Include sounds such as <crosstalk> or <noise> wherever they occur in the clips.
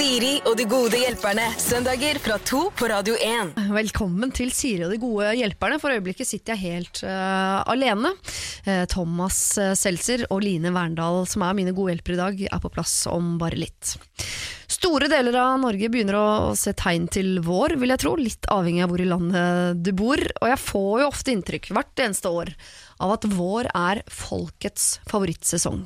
Siri og de gode hjelperne. Søndager fra to på Radio 1. Velkommen til Siri og de gode hjelperne. For øyeblikket sitter jeg helt uh, alene. Uh, Thomas uh, Seltzer og Line Verndal, som er mine gode hjelpere i dag, er på plass om bare litt. Store deler av Norge begynner å se tegn til vår, vil jeg tro. Litt avhengig av hvor i landet du bor. Og jeg får jo ofte inntrykk, hvert eneste år, av at vår er folkets favorittsesong.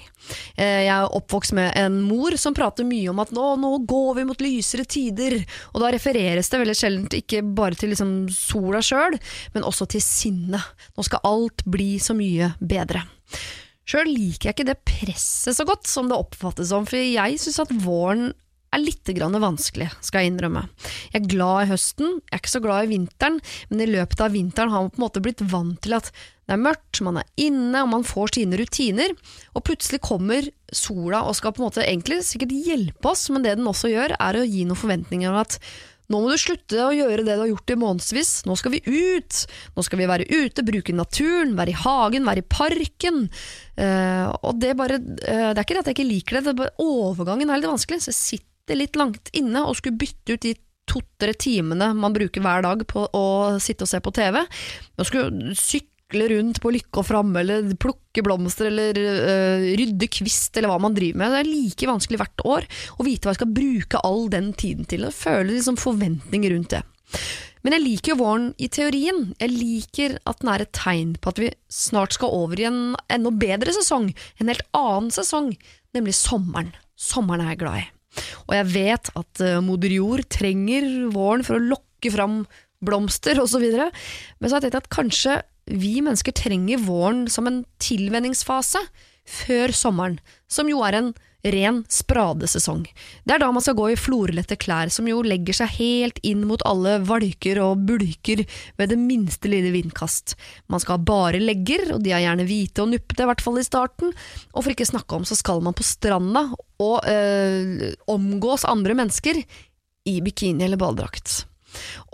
Jeg er oppvokst med en mor som prater mye om at nå, nå går vi mot lysere tider. Og da refereres det veldig sjelden ikke bare til liksom sola sjøl, men også til sinnet. Nå skal alt bli så mye bedre. Sjøl liker jeg ikke det presset så godt som det oppfattes som, for jeg syns at våren er litt vanskelig, skal jeg innrømme. Jeg er glad i høsten, jeg er ikke så glad i vinteren, men i løpet av vinteren har man på en måte blitt vant til at det er mørkt, man er inne, og man får sine rutiner, og plutselig kommer sola og skal på en måte egentlig sikkert hjelpe oss, men det den også gjør, er å gi noen forventninger om at nå må du slutte å gjøre det du har gjort i månedsvis, nå skal vi ut, nå skal vi være ute, bruke naturen, være i hagen, være i parken. Uh, og det, bare, uh, det er ikke det at jeg ikke liker det, det er bare, overgangen er litt vanskelig, så jeg sitter litt langt inne og skulle bytte ut de to-tre timene man bruker hver dag på å sitte og se på TV. Og skulle sykle rundt på Lykke og Framme, eller plukke blomster, eller uh, rydde kvist, eller hva man driver med. Det er like vanskelig hvert år å vite hva jeg skal bruke all den tiden til. Jeg føler liksom forventninger rundt det. Men jeg liker jo våren i teorien. Jeg liker at den er et tegn på at vi snart skal over i en enda bedre sesong, en helt annen sesong, nemlig sommeren. Sommeren er jeg glad i. Og jeg vet at uh, moder jord trenger våren for å lokke fram blomster osv., men så har jeg tenkt at kanskje vi mennesker trenger våren som en tilvenningsfase før sommeren, som jo er en ren spradesesong. Det er da man skal gå i florlette klær som jo legger seg helt inn mot alle valker og bulker ved det minste lille vindkast. Man skal ha bare legger, og de er gjerne hvite og nuppete, i hvert fall i starten, og for ikke snakke om så skal man på stranda og øh, omgås andre mennesker i bikini eller badedrakt.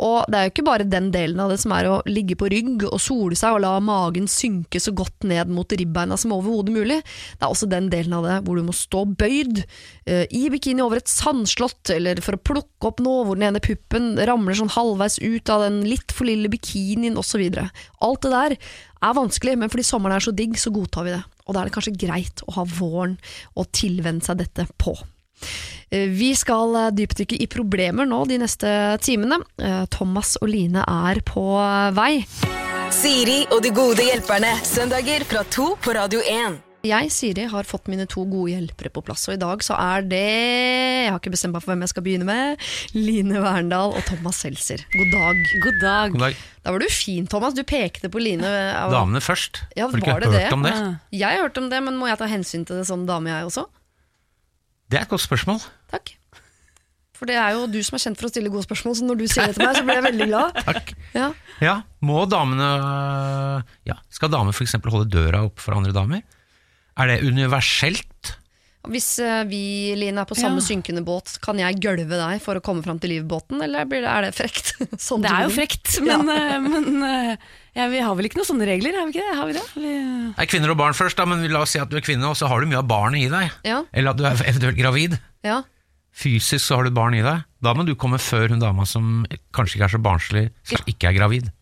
Og det er jo ikke bare den delen av det som er å ligge på rygg og sole seg og la magen synke så godt ned mot ribbeina som overhodet mulig. Det er også den delen av det hvor du må stå bøyd uh, i bikini over et sandslott, eller for å plukke opp noe hvor den ene puppen ramler sånn halvveis ut av den litt for lille bikinien osv. Alt det der er vanskelig, men fordi sommeren er så digg, så godtar vi det. Og da er det kanskje greit å ha våren og tilvenne seg dette på. Vi skal dypdykke i problemer nå de neste timene. Thomas og Line er på vei. Siri og de gode hjelperne. Søndager fra to på Radio 1. Jeg, Siri, har fått mine to gode hjelpere på plass, og i dag så er det Jeg har ikke bestemt meg for hvem jeg skal begynne med. Line Verndal og Thomas Seltzer. God dag. God dag. God dag. Da var du fin, Thomas. Du pekte på Line. Damene først. Ja, har du ikke var det hørt det? om det? Jeg har hørt om det, men må jeg ta hensyn til det som dame, jeg også? Det er et godt spørsmål. Takk. For det er jo du som er kjent for å stille gode spørsmål, så når du sier det til <laughs> meg, så blir jeg veldig glad. Takk. Ja. Ja, må damene ja, Skal damer f.eks. holde døra opp for andre damer? Er det universelt? Hvis eh, vi, Line, er på samme Ja. synkende båt, kan jeg gølve deg for å komme fram til livbåten, eller blir det, er det frekt? <laughs> sånn Det er jo frekt, men, ja. men eh, ja, vi har vel ikke noen sånne regler? Har vi ikke det? Har vi det? Vi, Er kvinner og barn først, da, men la oss si at du er kvinne, og så har du mye av barnet i deg. Ja, Eller at du er <laughs> eventuelt gravid. ja. Fysisk så har du barn i deg. Da må du komme før hun dama som kanskje ikke er så barnslig, som ikke er gravid.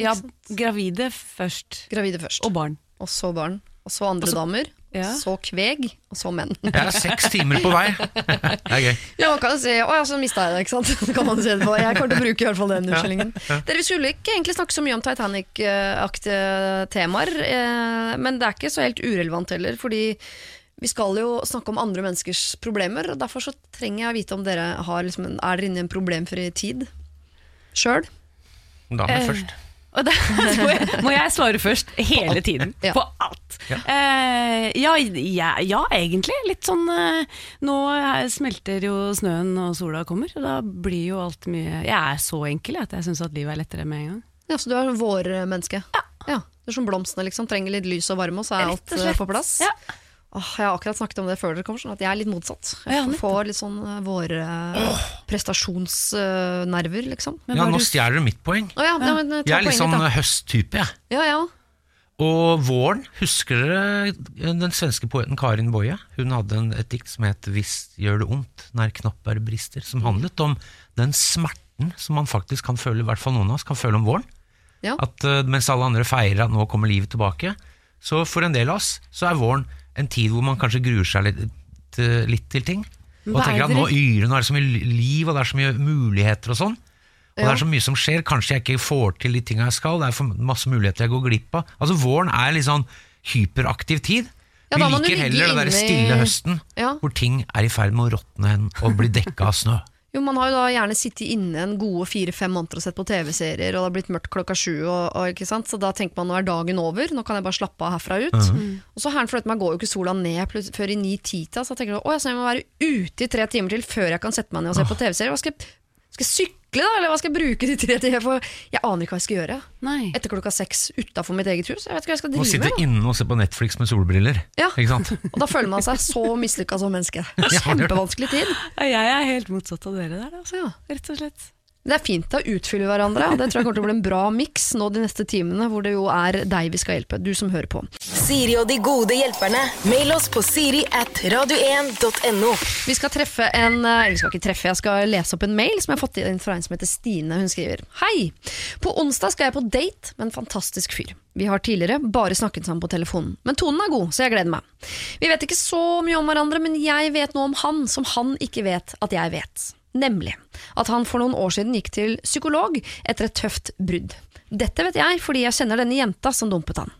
ja, gravide først. Gravide først. Og barn. Og så barn. Og så andre damer. Ja. Så kveg. Og så menn. Jeg er seks timer på vei. Det er gøy. Ja, man kan si, å ja, så mista jeg det, ikke sant? <laughs> Det kan man si det på. Jeg kommer til å bruke i hvert fall den unnskyldningen. Dere vi skulle ikke egentlig snakke så mye om Titanic-aktige temaer, eh, men det er ikke så helt urelevant heller, fordi vi skal jo snakke om andre menneskers problemer, og derfor så trenger jeg å vite om dere har liksom er dere inne i en problemfri tid sjøl. Damer Eh, først. Og da <laughs> må jeg, må jeg svare først hele tiden. Ja. På alt. Ja. Uh, ja, ja, ja, egentlig. Litt sånn uh, Nå smelter jo snøen og sola kommer, og da blir jo alt mye Jeg er så enkel at jeg syns at livet er lettere med en gang. Ja, så du er vårmenneske? Ja. Du er som blomstene, liksom. Trenger litt lys og varme, og så er alt eh, på plass? Ja. Jeg har akkurat snakket om det før dere kom, sånn at jeg er litt motsatt. Jeg får litt sånn eh, våre prestasjonsnerver, liksom. Men Ja, var nå stjeler du mitt poeng. Å ja, ja. men, eh, Jeg er litt sånn høsttype, jeg. Ja, ja. Og våren, husker dere den svenske poeten Karin Boye? Hun hadde en, et dikt som het 'Hvis gjør det ondt når knopper brister', som handlet om den smerten som man faktisk kan føle, i hvert fall noen av oss kan føle om våren. Ja. At eh, Mens alle andre feirer at nå kommer livet tilbake, så for en del av oss så er våren en tid hvor man kanskje gruer seg litt, til- litt til ting. Og er tenker at nå yrer, nå er det så mye liv, og det er så mye muligheter og sånn. Og det er så mye som skjer, kanskje jeg ikke får til de tinga jeg skal, det er for masse muligheter jeg går glipp av. Altså Våren er litt sånn hyperaktiv tid. Ja, Vi liker heller den der stille høsten, Ja. hvor ting er i ferd med å råtne hen og bli dekka av snø. Jo, Man har jo da gjerne sittet inne en gode fire-fem måneder og sett på TV-serier, og det har blitt mørkt klokka sju, og, og, ikke sant? så da tenker man nå er dagen over, nå kan jeg bare slappe av herfra ut. Og så her, meg går jo ikke sola ned før i ni-tida, så jeg tenker jeg, så jeg må være ute i tre timer til før jeg kan sette meg ned og se på TV-serier. Skal skal jeg sykle, da, eller hva skal jeg bruke de tre timene for? Jeg aner ikke hva jeg skal gjøre Nei. etter klokka seks utafor mitt eget hus. Jeg vet ikke hva jeg skal drive sitte med. da. inne og se på Netflix med solbriller. Ja. Ikke sant? <laughs> Og da føler man seg så mislykka som menneske. <laughs> Kjempevanskelig tid. Ja, Jeg er helt motsatt av dere der, altså. Ja. Rett og slett. Det er fint å utfylle hverandre, og det tror jeg kommer til å bli en bra miks nå de neste timene, hvor det jo er deg vi skal hjelpe, du som hører på. Siri og de gode hjelperne. Mail oss på siri at radio1.no. Vi skal treffe en eh, Eller vi skal ikke treffe, jeg skal lese opp en mail som jeg har fått inn fra en som heter Stine. Hun skriver Hei! På onsdag skal jeg på date med en fantastisk fyr. Vi har tidligere bare snakket sammen på telefonen, men tonen er god, så jeg gleder meg. Vi vet ikke så mye om hverandre, men jeg vet noe om han som han ikke vet at jeg vet. Nemlig at han for noen år siden gikk til psykolog etter et tøft brudd. Dette vet jeg fordi jeg kjenner denne jenta som dumpet han.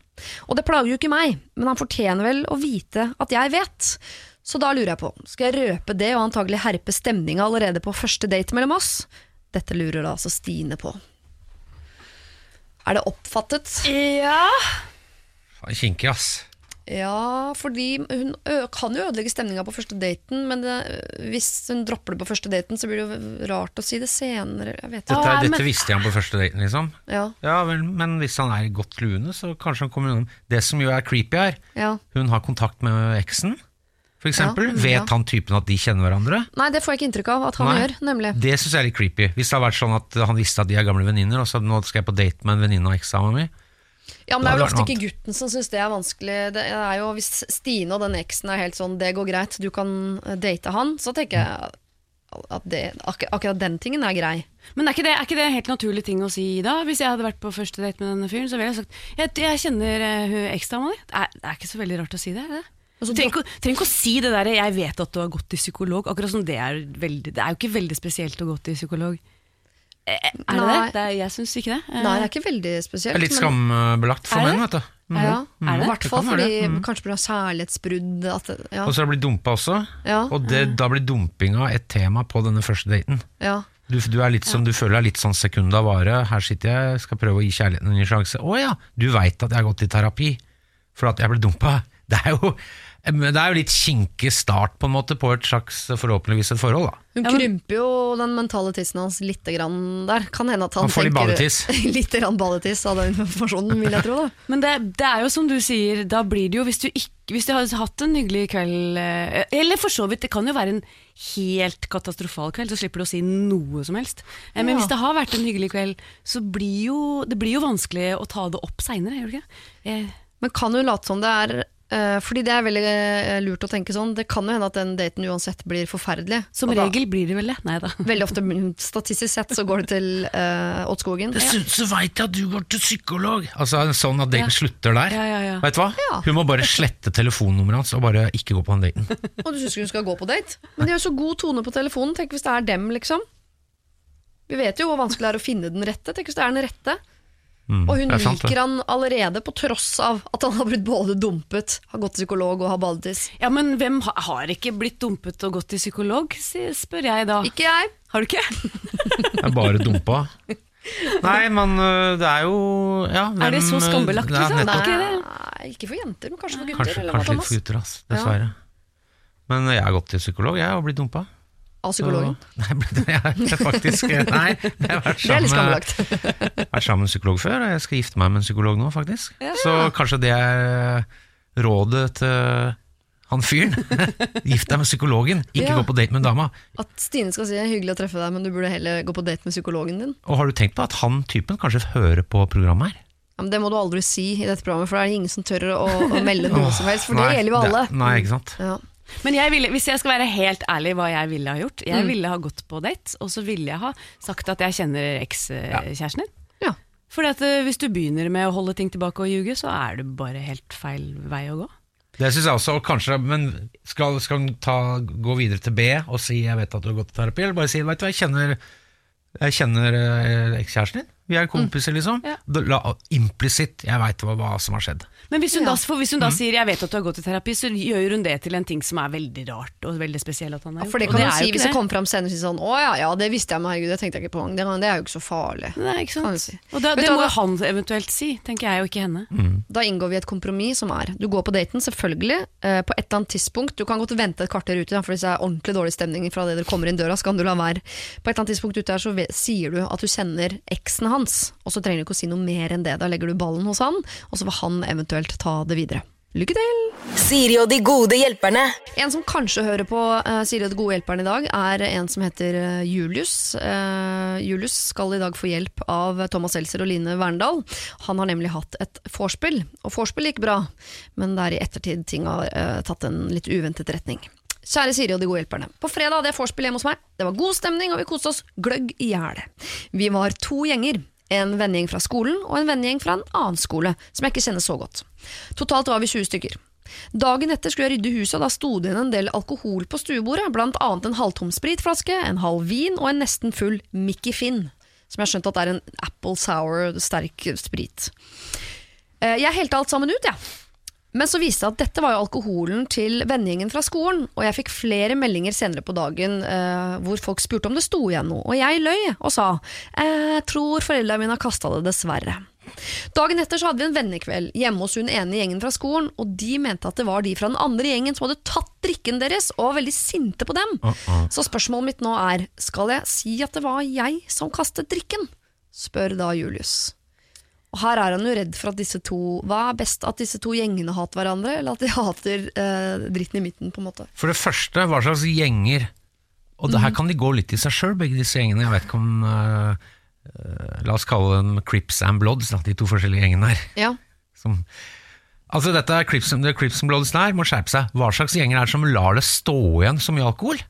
Og det plager jo ikke meg, men han fortjener vel å vite at jeg vet. Så da lurer jeg på, skal jeg røpe det og antagelig herpe stemninga allerede på første date mellom oss? Dette lurer da altså Stine på. Er det oppfattet? Ja. Faen, Kinkig, ass. Ja, fordi hun kan jo ødelegge stemninga på første daten, men det, hvis hun dropper det på første daten, så blir det jo rart å si det senere. Jeg vet Dette, er, dette visste han på første daten, liksom. Ja, Ja vel, Men hvis han er i godt lune, så kanskje han kommer innom. Det som jo er creepy her, ja. hun har kontakt med eksen, for eksempel. Ja, mm, Vet ja. han typen at de kjenner hverandre? Nei, det får jeg ikke inntrykk av at han Nei. gjør, nemlig. Det syns jeg er litt creepy. Hvis det har vært sånn at han visste at de er gamle venninner, og så nå skal jeg på date med en venninne av eksa mi. Ja, men det er vel ofte ikke gutten som syns det er vanskelig. Det er jo Hvis Stine og den eksen er helt sånn 'det går greit, du kan eh, date han', så tenker jeg at det, ak akkurat den tingen er grei. Men er ikke, det, er ikke det en helt naturlig ting å si da? Hvis jeg hadde vært på første date med denne fyren, så ville jeg sagt jeg, jeg kjenner uh, hun eksdama di. Det, er- det er ikke så veldig rart å si det. er det? Altså, Trenger ikke, ikke å si det der 'jeg vet at du har gått til psykolog'. Akkurat som det er veldig Det er jo ikke veldig spesielt å gå til psykolog. Eh, Er det Nei. det? det er, jeg syns ikke det. Eh, Nei, det er ikke veldig spesielt. Det er litt skambelagt for menn, vet du. Mhm. Ja, mm. det? I hvert fall kan fordi mm. Kanskje pga. særlighetsbrudd. At, ja, Og så har det blitt dumpa også. Ja. Og det, da blir dumpinga et tema på denne første daten. ja. Du, du, er litt som, du føler deg litt sånn sekunda vare. Her sitter jeg, skal prøve å gi kjærligheten en ny sjanse. Å ja, du veit at jeg har gått i terapi for at jeg ble dumpa. Det er jo, det er jo litt kinkig start på en måte på et slags forhåpentligvis et forhold. da. Hun krymper jo den mentale tissen hans litt grann der. Kan hende at han, Han får litt tenker <laughs> litt grann balletiss av den informasjonen, vil jeg tro. da Men det, det er jo som du sier, da blir det jo hvis du ikke hvis du har hatt en hyggelig kveld eh, Eller for så vidt, det kan jo være en helt katastrofal kveld, så slipper du å si noe som helst. Eh, Men Ja. hvis det har vært en hyggelig kveld, så blir jo det blir jo vanskelig å ta det opp seinere, gjør det ikke? Eh, Men kan hun late som det er eh, Fordi det er veldig eh, lurt å tenke sånn. Det kan jo hende at den daten uansett blir forferdelig. Som da- regel blir det vel det. Nei da. <laughs> Veldig ofte, statistisk sett, så går det til uh, Åtskogen. Dessuten så veit jeg at du går til psykolog! Altså Sånn at daten Ja. slutter der. Ja, ja, ja. Vet du hva? Ja. Hun må bare slette telefonnummeret hans og bare ikke gå på den daten. <laughs> Og du syns ikke hun skal gå på date? Men de har jo så god tone på telefonen. Tenk hvis det er dem, liksom. Vi vet jo hvor vanskelig det er å finne den rette. Tenk hvis det er den rette. Mm, Og hun er sant, liker han allerede, på tross av at han har blitt både dumpet, har gått til psykolog og har baldis Ja, Men hvem ha, har ikke blitt dumpet og gått til psykolog, spør jeg da. Ikke jeg. Har du ikke? <laughs> Det er bare dumpa. Nei, men det er jo ja, Er det så skambelagt, ja, liksom? nettopp. Ikke? Nei, ikke for jenter, men kanskje for gutter. Kanskje, eller kanskje litt for gutter, ass, dessverre. Men jeg har gått til psykolog, jeg, og blitt dumpa. Av psykologen. Så- <laughs> Nei, det jeg faktisk Nei, jeg har vært er sammen, vært sammen med en psykolog før, og jeg skal gifte meg med en psykolog nå, faktisk. Ja. Så kanskje det er rådet til han fyren. <laughs> Gift deg med psykologen, ikke Ja. gå på date med dama. At Stine skal si er hyggelig å treffe deg, men du burde heller gå på date med psykologen din. Og har du tenkt på at han typen kanskje hører på programmet her? Ja, men det må du aldri si i dette programmet, for det er ingen som tør å, å melde <laughs> noe som helst. For det gjelder jo alle. Nei, ikke sant. Ja. Men jeg ville, hvis jeg skal være helt ærlig hva jeg ville ha gjort Jeg Mm. ville ha gått på date, og så ville jeg ha sagt at jeg kjenner ekskjæresten din. Ja. Fordi at eh, Hvis du begynner med å holde ting tilbake og ljuge, så er det bare helt feil vei å gå. Det syns jeg også, og kanskje, men skal, ta, gå videre til B og si 'jeg vet at du har gått i terapi', eller bare si 'vet du jeg kjenner, jeg kjenner eh, ekskjæresten din', vi er kompiser, liksom. Ja. Da- La, implisitt, jeg veit hva, hva som har skjedd. Men hvis hun, Ja. da, for hvis hun Mm. da sier 'jeg vet at du har gått i terapi', så gjør hun det til en ting som er veldig rart og veldig spesiell at han har Ja, For det kan du er si hvis det kommer fram senere og sier sånn 'Å ja, ja, det visste jeg, men herregud, det tenkte jeg ikke på. Det, det er jo ikke så farlig. Nei, ikke sant? si. Og da, det må jo han eventuelt si, tenker jeg, og ikke henne. Da inngår vi et kompromiss som er Du går på daten, selvfølgelig. Eh, på et eller annet tidspunkt Du kan godt vente et kvarter ute, for hvis det er ordentlig dårlig stemning fra det dere kommer inn døra, så kan du la være. På et eller annet tidspunkt ute her så sier du at du kjenner eksen hans, og så trenger du ikke å si noe mer enn det. Da legger du ballen hos han, og så får han eventuelt ta det videre. Lykke til! Siri og de gode hjelperne. En som kanskje hører på uh, Siri og de gode hjelperne i dag, er en som heter eh, Julius. Uh, Julius skal i dag få hjelp av Thomas Seltzer og Line Verndal. Han har nemlig hatt et vorspiel, og vorspiel gikk bra, men det er i ettertid ting har uh, tatt en litt uventet retning. Kjære Siri og de gode hjelperne. På fredag hadde jeg vorspiel hjemme hos meg. Det var god stemning, og vi koste oss gløgg i hjel. Vi var to gjenger. En vennegjeng fra skolen og en vennegjeng fra en annen skole, som jeg ikke kjenner så godt. Totalt var vi 20 stykker. Dagen etter skulle jeg rydde huset, og da sto det igjen en del alkohol på stuebordet, blant annet en halvtom spritflaske, en halv vin og en nesten full Mickey Finn, som jeg har skjønt at er en apple sour sterk sprit. Eh, Jeg helte alt sammen ut, jeg. Men så viste det at dette var jo alkoholen til vennegjengen fra skolen, og jeg fikk flere meldinger senere på dagen eh, hvor folk spurte om det sto igjen noe, og jeg løy og sa jeg tror foreldrene mine har kasta det, dessverre. Dagen etter så hadde vi en vennekveld hjemme hos hun ene gjengen fra skolen, og de mente at det var de fra den andre gjengen som hadde tatt drikken deres, og var veldig sinte på dem. Så spørsmålet mitt nå er, skal jeg si at det var jeg som kastet drikken? spør da Julius. Og her er han jo redd for at disse to Hva er best, at disse to gjengene hater hverandre, eller at de <laughs> hater eh, dritten i midten, på en måte? For det første, hva slags gjenger Og det Mhm. her kan de gå litt i seg sjøl, begge disse gjengene. Jeg vet ikke om eh, eh, La oss kalle dem Crips and Bloods, da, de to forskjellige gjengene her. Ja. Som, altså dette er Crips, and- Crips and Bloods der må skjerpe seg. Hva slags gjenger er det som lar det stå igjen så mye alkohol?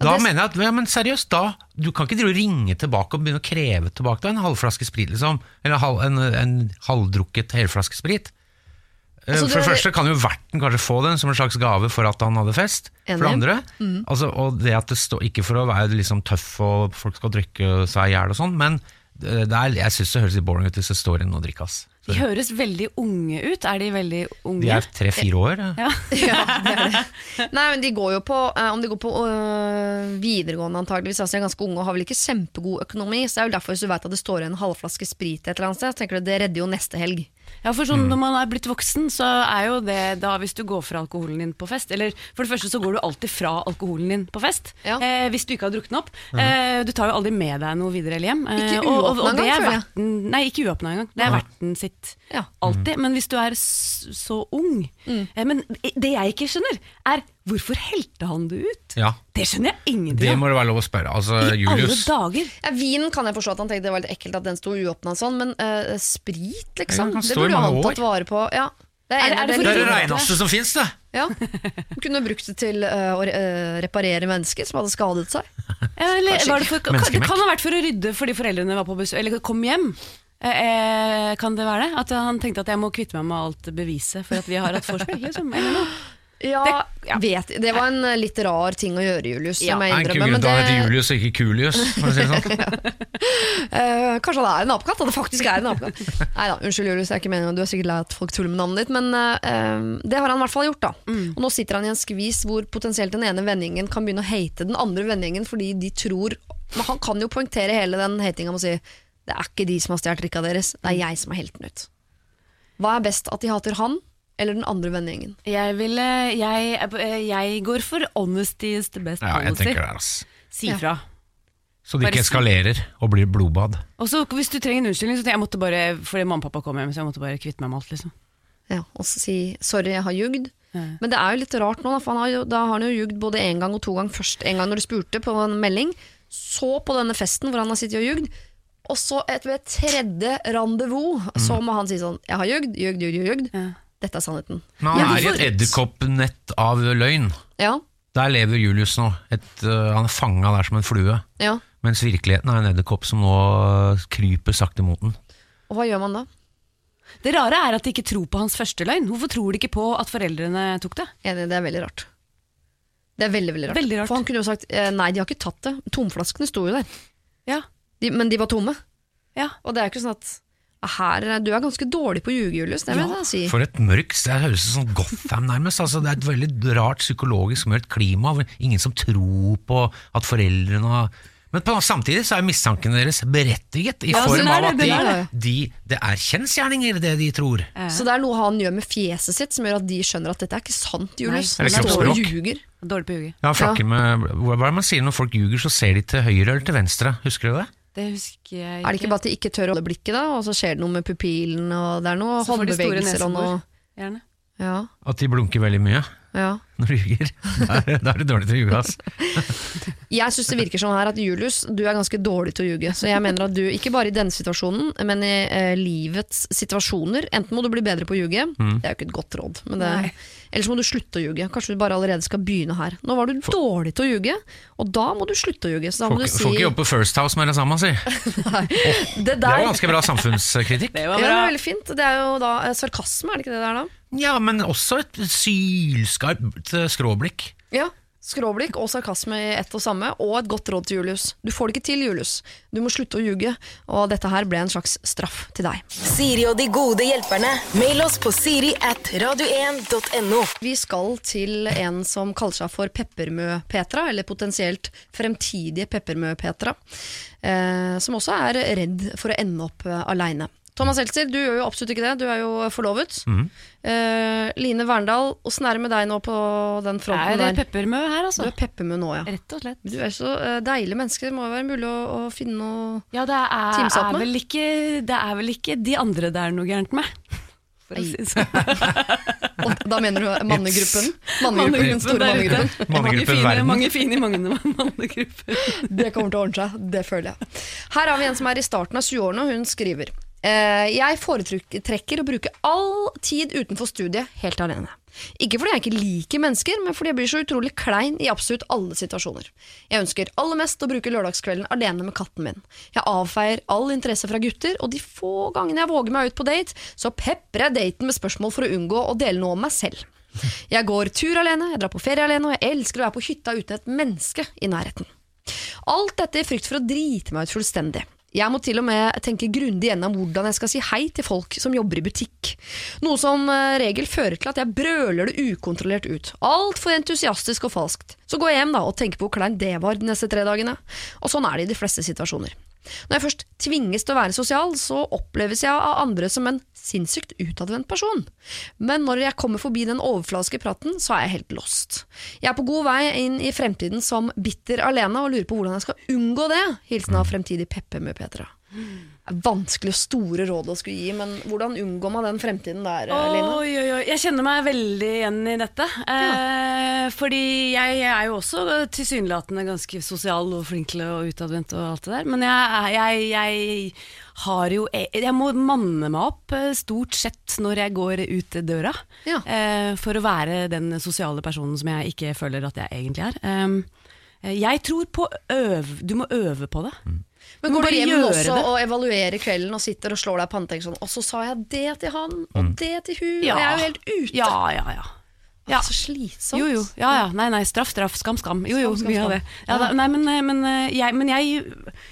Da det- mener jeg at, ja, men seriøst, da, du kan ikke drive og ringe tilbake og begynne å kreve tilbake da, en halvflaske sprit, liksom. Eller halv, en, en halvdrukket helflaske sprit. Eh, Altså, for det første kan jo verten kanskje få den som en slags gave for at han hadde fest. For det andre. andre, altså, og det at det står ikke for å være liksom tøff og folk skal drikke seg i hjel og sånn, men det er, jeg syns det høres litt boring ut hvis det står inn og drikkes. ass. De høres veldig unge ut. Er de veldig unge? De er tre-fire år. ja. ja. <laughs> ja, det er det. Nei, men de går jo på eh, Om de går på øh, videregående antageligvis, altså de er ganske unge og har vel ikke kjempegod økonomi, så det er jo derfor hvis du vet at det står en halvflaske sprit et eller annet sted, så tenker du det redder jo neste helg. Ja, for sånn, Når man er blitt voksen, så er jo det da hvis du går fra alkoholen din på fest Eller for det første så går du alltid fra alkoholen din på fest. Ja. Eh, hvis du ikke har drukket den opp. Eh, du tar jo aldri med deg noe videre eller hjem. Eh, Ikke uåpnet engang, føler jeg. verten- Nei, ikke uåpna engang. Det er verten sitt Ja. alltid. Men hvis du er så ung eh, Men det jeg ikke skjønner, er hvorfor helte han det ut? Ja. Det skjønner jeg ingenting Det må det være lov å spørre. Altså, I alle dager! Ja, vin kan jeg forstå at han tenkte det var litt ekkelt at den sto uåpna sånn, men uh, sprit, liksom? Ja, det burde han tatt vare på. Ja. Det Er er det for Det er det reineste som fins, det! Ja. Han kunne brukt det til uh, å øh, reparere mennesker som hadde skadet seg. Eller, var det, for, det kan ha vært for å rydde fordi foreldrene var på besøk, eller kom hjem. Eh, eh, kan det være det? At han tenkte at jeg må kvitte meg med alt beviset for at vi har hatt vorspiel? Liksom, eller noe? Ja, Det- ja. Vet, det var en øh, litt rar ting å gjøre, Julius. Ja. som jeg er en innrømmer, men til at han heter det- Julius og ikke Kulius. For å si det sånn. uh, <laughs> kanskje han er en apekatt? At det faktisk er en apekatt. <laughs> Nei da, unnskyld Julius, jeg er ikke meningen, du er sikkert lei at folk tuller med navnet ditt, men uh, det har han i hvert fall gjort. da Og Nå sitter han i en skvis hvor potensielt den ene vendingen kan begynne å hate den andre vendingen fordi de tror Men han kan jo poengtere hele den hatinga med å si det er ikke de som har stjålet drikka deres, det er jeg som er helten ut. Hva er best, at de hater han eller den andre vennegjengen? Jeg, ville, jeg, eh, jeg går for honesty is the best Ja, jeg tenker det, ass. Si Ja. fra. Så det ikke eskalerer og blir blodbad. Og så hvis du trenger en unnskyldning, så jeg måtte bare Fordi mamma og pappa kom hjem, så jeg måtte bare kvitte meg med alt. liksom Ja, Og så si 'sorry, jeg har jugd'. Ja. Men det er jo litt rart nå, da, for han har jo, da har han jo jugd både én gang og to ganger. Først en gang når du spurte på en melding, så på denne festen hvor han har sittet og jugd. Og så et, ved tredje rendezvous så må han si sånn Jeg har jugd, jugd, jugd, jugd. Ja. Dette er sannheten. Men han Ja, er i et edderkoppnett av løgn. Ja, Der lever Julius nå. Et, uh, han er fanga der som en flue. ja. Mens virkeligheten er en edderkopp som nå kryper sakte mot den. Og hva gjør man da? Det rare er at de ikke tror på hans første løgn. Hvorfor tror de ikke på at foreldrene tok det? Enig, det er veldig rart. Det er veldig, veldig rart. Veldig rart. For han kunne jo sagt eh, nei, de har ikke tatt det. Tomflaskene sto jo der. Ja, De, men de var tomme. ja. Og det er jo ikke sånn at her, Du er ganske dårlig på å ljuge, Julius. Det vil jeg si. For et mørkt Det høres ut som Gotham, nærmest. Altså, det er et veldig rart psykologisk mørkt klima. Ingen som tror på at foreldrene har Men på, samtidig så er mistankene deres berettiget, i Ja, form av at de, det. de, det er kjensgjerninger, det de tror. Så det er noe han gjør med fjeset sitt som gjør at de skjønner at dette er ikke sant, Julius. Nei, er Han kroppsspråk. ljuger. Dårlig på å ljuge. Ja, ja. med, hva er det man sier når folk ljuger, så ser de til høyre eller til venstre? Husker du det? Det husker jeg ikke. Er det ikke bare at de ikke tør å holde blikket, da? Og så skjer det noe med pupillen, og det er noe håndbevegelser og noe Gjerne. Ja, At de blunker veldig mye ja. <laughs> når du ljuger. Da er, det dårlig til å ljuge, ass. <laughs> Jeg syns det virker sånn her at Julius, du er ganske dårlig til å ljuge. Så jeg mener at du, ikke bare i denne situasjonen, men i eh, livets situasjoner Enten må du bli bedre på å ljuge, Mm. det er jo ikke et godt råd, men det, Nei. Ellers må du slutte å ljuge. Kanskje du bare allerede skal begynne her. Nå var du dårlig til å ljuge, og da må du slutte å ljuge. Så da Får må du ikke, si får ikke jobbe på First House med det samme, si. <laughs> oh, Det der... det var ganske bra samfunnskritikk. Det ja, var det bra. er veldig fint. Det er jo da eh, sarkasme, er det ikke det det er da? Ja, men også et sylskarpt eh, skråblikk. Ja. Skråblikk og sarkasme i ett og samme, og et godt råd til Julius. Du får det ikke til, Julius. Du må slutte å ljuge, og dette her ble en slags straff til deg. Siri og de gode hjelperne. Mail oss på siri at radio1.no. Vi skal til en som kaller seg for Peppermø-Petra, eller potensielt fremtidige Peppermø-Petra, eh, som også er redd for å ende opp eh, aleine. Thomas Seltzer, du gjør jo absolutt ikke det, du er jo forlovet. Eh, Line Verndal, åssen er det med deg nå på den fronten Det Jeg er der? peppermø her, altså. Du er Peppermø nå, ja. Rett og slett. Du er så uh, deilig menneske, det må jo være mulig å, å finne noe Ja, det er, er, med? vel ikke, det er vel ikke de andre det er noe gærent med. For å si det sånn. <laughs> Da mener du mannegruppen? Mannegruppen, den store mannegruppen. mannegruppen. Mange fine, mange <laughs> fine i mange mannegrupper. Det kommer til å ordne seg, det føler jeg. Her har vi en som er i starten av 20-årene, og hun skriver eh, Jeg foretrekker å bruke all tid utenfor studiet helt alene. Ikke fordi jeg ikke liker mennesker, men fordi jeg blir så utrolig klein i absolutt alle situasjoner. Jeg ønsker aller mest å bruke lørdagskvelden alene med katten min. Jeg avfeier all interesse fra gutter, og de få gangene jeg våger meg ut på date, så peprer jeg daten med spørsmål for å unngå å dele noe om meg selv. Jeg går tur alene, jeg drar på ferie alene, og jeg elsker å være på hytta uten et menneske i nærheten. Alt dette i frykt for å drite meg ut fullstendig. Jeg må til og med tenke grundig gjennom hvordan jeg skal si hei til folk som jobber i butikk. Noe som eh, regel fører til at jeg brøler det ukontrollert ut. Altfor entusiastisk og falskt. Så går jeg hjem da og tenker på hvor kleint det var de neste tre dagene. Og sånn er det i de fleste situasjoner. Når jeg først tvinges til å være sosial, så oppleves jeg av andre som en sinnssykt utadvendt person. Men når jeg kommer forbi den overfladiske praten, så er jeg helt lost. Jeg er på god vei inn i fremtiden som bitter alene, og lurer på hvordan jeg skal unngå det. Hilsen av fremtidig Peppe med Petra. Vanskelig og store råd å skulle gi, men hvordan unngår man den fremtiden der, Line? Oi, oi, oi. Jeg kjenner meg veldig igjen i dette. Eh, fordi jeg, jeg er jo også tilsynelatende ganske sosial og flink til å utadvendt og alt det der. Men jeg, jeg, jeg har jo Jeg må manne meg opp eh, stort sett når jeg går ut døra. Ja. Eh, for å være den sosiale personen som jeg ikke føler at jeg egentlig er. Eh, jeg tror på øv... Du må øve på det. Men går du hjem også det. og evaluerer kvelden og sitter og slår deg på tenker sånn Og så sa jeg det til han, og det til hun, Ja. og jeg er jo helt ute. Ja, ja, ja. Ja. Så slitsomt. Jo, jo. Ja, ja. Nei, nei. Straff, straff. Skam, skam. Jo, jo. Skam, skam, mye av skam. det. Ja, da, nei, men, eh, men, eh, jeg, men jeg,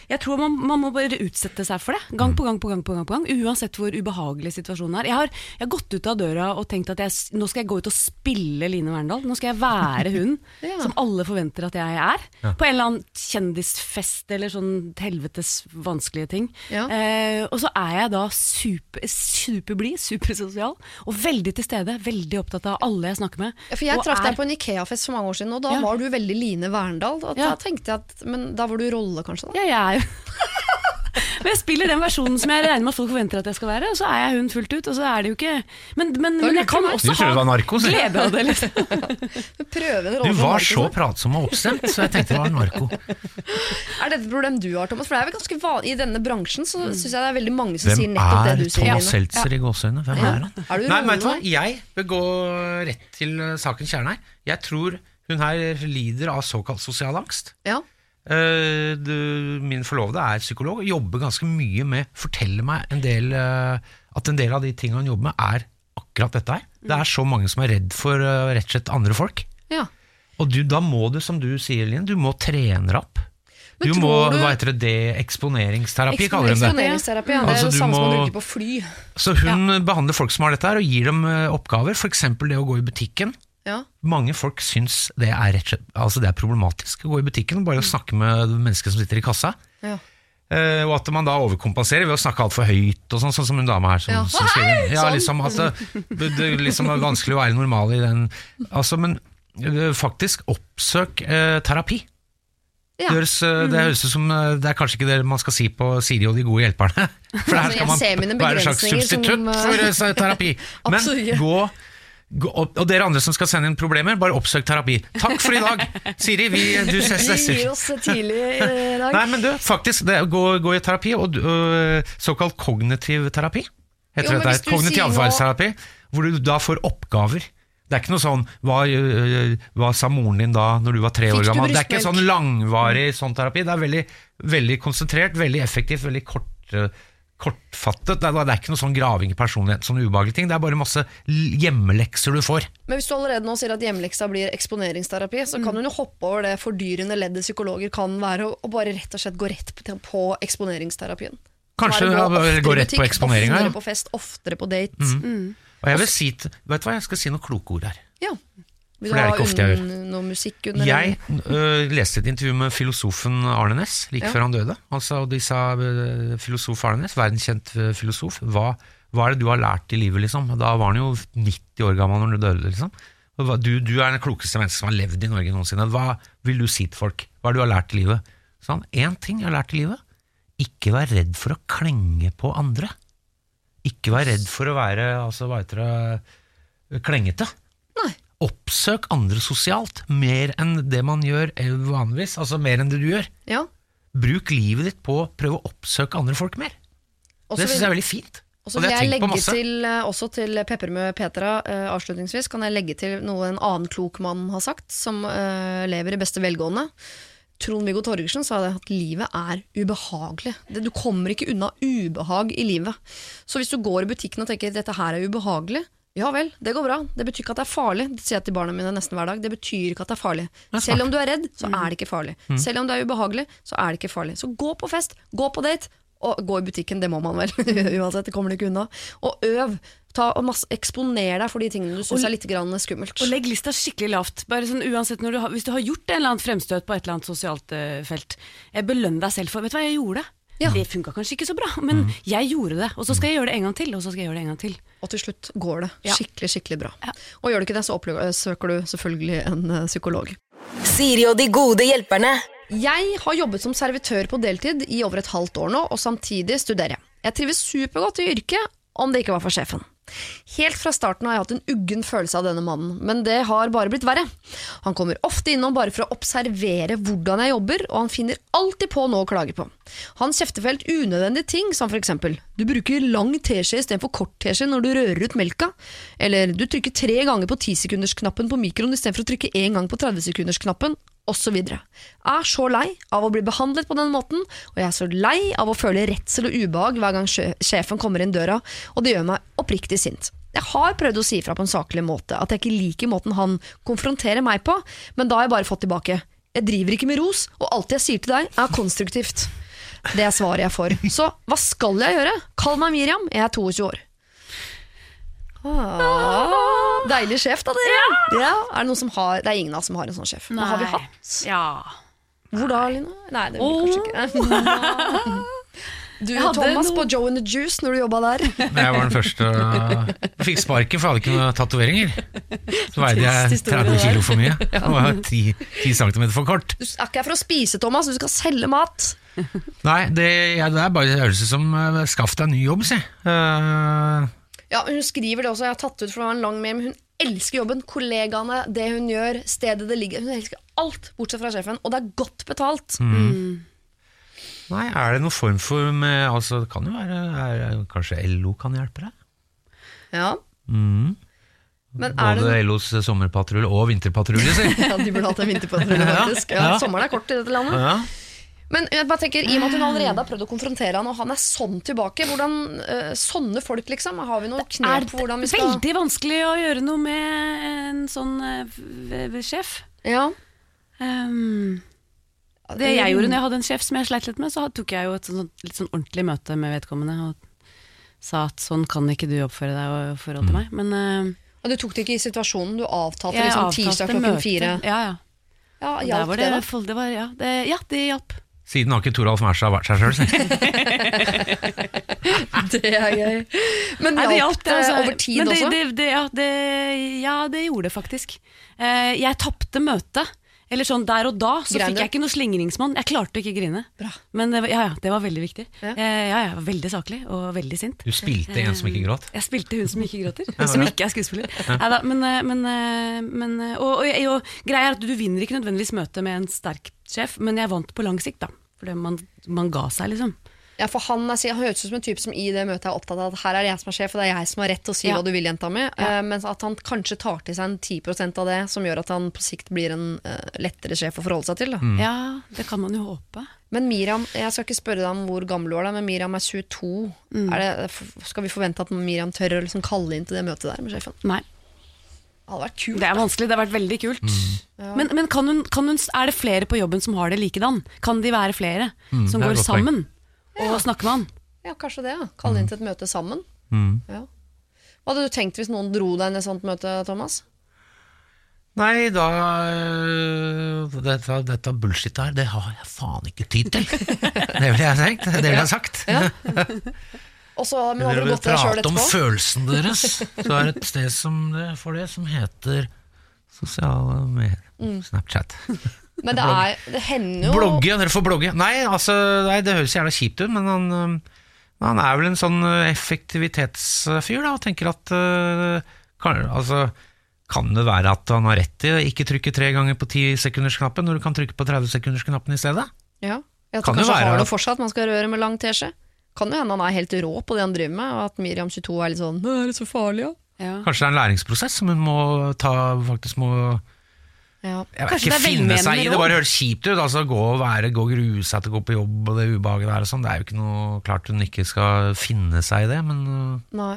jeg tror man, man må bare utsette seg for det. Gang på gang på gang. på gang på gang Uansett hvor ubehagelig situasjonen er. Jeg har, jeg har gått ut av døra og tenkt at jeg, nå skal jeg gå ut og spille Line Verndal. Nå skal jeg være <laughs> hun Ja. som alle forventer at jeg er. På en eller annen kjendisfest eller sånn helvetes vanskelige ting. Eh, og så er jeg da super, superblid, supersosial og veldig til stede. Veldig opptatt av alle jeg snakker med. Ja, for jeg traff er- deg på en Ikea-fest for mange år siden, og da Ja. var du veldig Line Verndal. Og Ja. Da tenkte jeg at, Men da var du rolle, kanskje? da? Ja, jeg er jo <laughs> Men jeg spiller den versjonen som jeg regner med at folk forventer at jeg skal være, og så er jeg hun fullt ut, og så er det jo ikke Men, men, men jeg kan også ha narko, glede av det, liksom. <laughs> Du var så pratsom og oppstemt, så jeg tenkte det var narko. Er dette et problem du har, Thomas? For det er vel ganske van I denne bransjen så syns jeg det er veldig mange som Hvem sier nettopp det du sier. Hvem er Thomas. Seltzer i gåseøynene? Hvem Ja. er han? Er du Nei, men vet du hva? Jeg vil gå rett til sakens kjerne her. Jeg tror hun her lider av såkalt sosial angst. Ja. Eh, min forlovede er psykolog og jobber ganske mye med Forteller meg en del eh, at en del av de tingene han jobber med, er akkurat dette her. Det er så mange som er redd for eh, rett og slett andre folk. ja. Og du, da må du, som du sier, Line, du må trene opp. Men Du må, du- hva heter det, deeksponeringsterapi, kaller de det. Eksponeringsterapi, ja. Det er Altså, det samme som å må- bruke på fly. Så hun behandler folk som har dette her, og gir dem oppgaver, f.eks. det å gå i butikken. Ja. Mange folk syns det er, slett, altså det er problematisk å gå i butikken og bare snakke med mennesker som sitter i kassa. Ja. Eh, og at man da overkompenserer ved å snakke altfor høyt, og sånn, sånn som hun dame her. Som, Ja. som skriver. Ja, Sånn. liksom at det, det liksom er vanskelig å være normal i den altså, Men eh, faktisk, oppsøk eh, terapi. Ja. Det, høres, eh, det høres ut som eh, Det er kanskje ikke det man skal si på Siri og de gode hjelperne. <laughs> For her Altså, skal man være en slags substitutt eh, for eh, terapi. <laughs> Men gå og, og dere andre som skal sende inn problemer, bare oppsøk terapi. Takk for i dag! Siri, vi, du ses <laughs> Vi gir oss tidlig i dag. <laughs> Nei, men du, faktisk, det, gå, gå i terapi, og øh, såkalt kognitiv terapi. Heter Jo, det det? Kognitiv atferdsterapi, hvor du da får oppgaver. Det er ikke noe sånn hva, øh, hva sa moren din da når du var tre år gammel? Det er ikke sånn langvarig sånn terapi. Det er veldig, veldig konsentrert, veldig effektivt, veldig kort, øh, kortfattet. Det er, det er ikke noe sånn graving i personlighet, sånne ubehagelige ting. Det er bare masse hjemmelekser du får. Men hvis du allerede nå sier at hjemmeleksa blir eksponeringsterapi, så kan hun jo hoppe over det fordyrende leddet psykologer kan være, og- bare rett og slett gå rett på, eksponeringsterapien. Kanskje Bare går gå rett på eksponeringa. Oftere på fest, oftere på date. Og jeg vil si, vet du hva, jeg skal si noen kloke ord her. Ja. Vil du ha jeg noe musikk under? Jeg øh, leste et intervju med filosofen Arne Næss like Ja. før han døde. Altså, de sa øh, filosof Arne Næss, verdenskjent filosof, hva, hva er det du har lært i livet, liksom? Da var han jo 90 år gammel når han døde, liksom. Du, du er den klokeste mennesket som har levd i Norge noensinne. Hva vil du si til folk? Hva er det du har lært i livet? Sånn, én ting jeg har lært i livet. Ikke vær redd for å klenge på andre. Ikke vær redd for å være altså, hva heter det, klengete. Oppsøk andre sosialt, mer enn det man gjør vanligvis. Altså mer enn det du gjør. Ja. Bruk livet ditt på å prøve å oppsøke andre folk mer. Også det syns jeg er veldig fint. Og så vil jeg legge til, eh, også til Pepper med Petra, uh, avslutningsvis, kan jeg legge til noe en annen klok mann har sagt, som uh, lever i beste velgående. Trond-Viggo Torgersen sa det at livet er ubehagelig. Du kommer ikke unna ubehag i livet. Så hvis du går i butikken og tenker dette her er ubehagelig, ja vel, det går bra. Det betyr ikke at det er farlig. Det sier jeg til barna mine nesten hver dag. Det betyr ikke at det er farlig. Selv om du er redd, så er det ikke farlig. Selv om det er ubehagelig, så er det ikke farlig. Så gå på fest, gå på date, og gå i butikken, det må man vel. <laughs> Uansett, det kommer du ikke unna. Og øv. Ta og masse, eksponer deg for de tingene du syns er litt skummelt. Og legg lista skikkelig lavt. Bare sånn uansett når du har, Hvis du har gjort en eller annen fremstøt på et eller annet sosialt uh, felt, eh, belønn deg selv for Vet du hva, jeg gjorde? Ja. Det funka kanskje ikke så bra, men Mm. jeg gjorde det. Og så skal jeg gjøre det en gang til, og så skal jeg gjøre det en gang til. Og til slutt går det skikkelig, skikkelig bra. Ja. Og gjør du ikke det, så oppsøker du selvfølgelig en eh, psykolog. Siri og de gode hjelperne. Jeg har jobbet som servitør på deltid i over et halvt år nå, og samtidig studerer jeg. Jeg trives supergodt i yrket, om det ikke var for sjefen. Helt fra starten har jeg hatt en uggen følelse av denne mannen, men det har bare blitt verre. Han kommer ofte innom bare for å observere hvordan jeg jobber, og han finner alltid på noe å klage på. Han kjefter for unødvendige ting, som for eksempel du bruker lang teskje istedenfor kort teskje når du rører ut melka, eller du trykker tre ganger på 10-sekundersknappen på mikroen istedenfor å trykke én gang på 30-sekundersknappen, osv. Jeg er så lei av å bli behandlet på den måten, og jeg er så lei av å føle redsel og ubehag hver gang sjefen kommer inn døra, og det gjør meg oppriktig sint. Jeg har prøvd å si fra på en saklig måte at jeg ikke liker måten han konfronterer meg på, men da har jeg bare fått tilbake jeg driver ikke med ros, og alt jeg sier til deg er konstruktivt. Det er svaret jeg får. Så hva skal jeg gjøre? Kall meg Miriam, jeg er 22 år. Ah, deilig sjef, da, dere. Ja. Er det, noen som har, det er ingen av oss som har en sånn sjef. Men har vi hatt? Ja. Hvor da, Lina? Nei, det blir kanskje ikke <laughs> Du, Jeg hadde Thomas, noe- på Joe and the Juice når du jobba der. <laughs> Men jeg var den første Jeg fikk sparken, for jeg hadde ikke noen tatoveringer. Så veide jeg 30 kilo for mye og var 10, 10 cm for kort. Du er ikke her for å spise, Thomas, du skal selge mat. Nei, det, ja, det er bare en øvelse som eh, Skaff deg en ny jobb, si. Eh, Ja, Hun skriver det også, jeg har tatt ut for det var en lang mail, men hun elsker jobben, kollegaene, det hun gjør, stedet det ligger. Hun elsker alt, bortsett fra sjefen, og det er godt betalt. nei, er det noen form for med, altså, Det kan jo være er, Kanskje LO kan hjelpe deg? Ja. Mm. Men er Både det LOs sommerpatrulje og vinterpatrulje, si. <laughs> ja, De burde hatt en vinterpatrulje, <laughs> faktisk. Ja, Ja. Sommeren er kort i dette landet. Ja. Men jeg bare tenker, i og med at hun allerede har prøvd å konfrontere han, og han er sånn tilbake, hvordan uh, Sånne folk, liksom? Har vi noe Er knep på hvordan vi skal veldig vanskelig å gjøre noe med en sånn v- sjef. Ja. Um, det jeg gjorde når jeg hadde en sjef som jeg sleit litt med, så tok jeg jo et sånn, litt sånn ordentlig møte med vedkommende og sa at sånn kan ikke du oppføre deg i forhold til meg. Men uh, Og du tok det ikke i situasjonen, du avtalte liksom tirsdag klokken møte. fire. Ja, ja. Ja, Hjalp det, det, da? det var, ja, det, ja, det hjalp. Siden har ikke Toralf Mersa vært seg sjøl, si. Det er gøy. Men det hjalp det altså. over tid det, også? Det, det, ja, det, ja, det gjorde det faktisk. Eh, jeg tapte møtet. Eller sånn der og da, så Grein fikk du? jeg ikke noe slingringsmonn. Jeg klarte ikke å grine. Bra. Men det, var- ja, ja, det var veldig viktig. Ja. Eh, ja, jeg var veldig saklig og veldig sint. Du spilte en som ikke gråt. Jeg spilte hun som ikke gråter, som ikke er skuespiller. Neida, men, eh, men, eh, men, og, og, og, og greia er at du vinner ikke nødvendigvis møtet med en sterk sjef, men jeg vant på lang sikt, da. For man, man ga seg, liksom. Ja, for han, er, han høres ut som en type som i det møtet er opptatt av at her er det jeg som er sjef, og det er jeg som har rett til å si Ja. hva du vil, jenta mi. Eh, mens at han kanskje tar til seg en 10% av det, som gjør at han på sikt blir en uh, lettere sjef å forholde seg til. Da. Mm. Ja, det kan man jo håpe. Men Miriam, jeg skal ikke spørre deg om hvor gammel du er, men Miriam er 22. Mm. Er det, skal vi forvente at Miriam tør å liksom kalle inn til det møtet der med sjefen? Nei. Det hadde vært kult. Det er vanskelig, det har vært veldig kult. Men, men kan hun, kan hun, er det flere på jobben som har det likedan? Kan de være flere som er går sammen og snakker med han? Ja, kanskje det. ja. Kalle inn til et møte sammen. Mm. Ja. Hva hadde du tenkt hvis noen dro deg inn i et sånt møte, Thomas? Nei, da øh, Dette, dette bullshit her, det har jeg faen ikke tid til. <laughs> Det ville jeg tenkt. Det ville jeg sagt. <laughs> Og så, men hadde du gått til deg sjøl prate om følelsen deres, <laughs> så er det et sted som det, for det som heter sosiale medier. Mm. Snapchat. Men det, er, det hender jo Blogge, dere får blogge. Nei, altså, nei, det høres jævla kjipt ut, men han, han er vel en sånn øh, effektivitetsfyr, da, og tenker at øh, kan, altså, kan det være at han har rett i å ikke trykke tre ganger på 10-sekundersknappen når du kan trykke på 30-sekundersknappen i stedet? Ja. Jeg Kan tror kanskje være har det fortsatt man skal røre med lang teskje. Kan jo hende han er helt rå på det han driver med, og at Miriam 22 er litt sånn «Nå Er det så farlig, ja? Ja. Kanskje det er en læringsprosess som hun må ta, faktisk må ja. jeg vet Kanskje ikke det er finne seg i. Det bare høres kjipt ut. Altså, gå og være, gå å gå på jobb og det ubehaget der og sånn. Det er jo ikke noe klart hun ikke skal finne seg i det, men øh, Nei.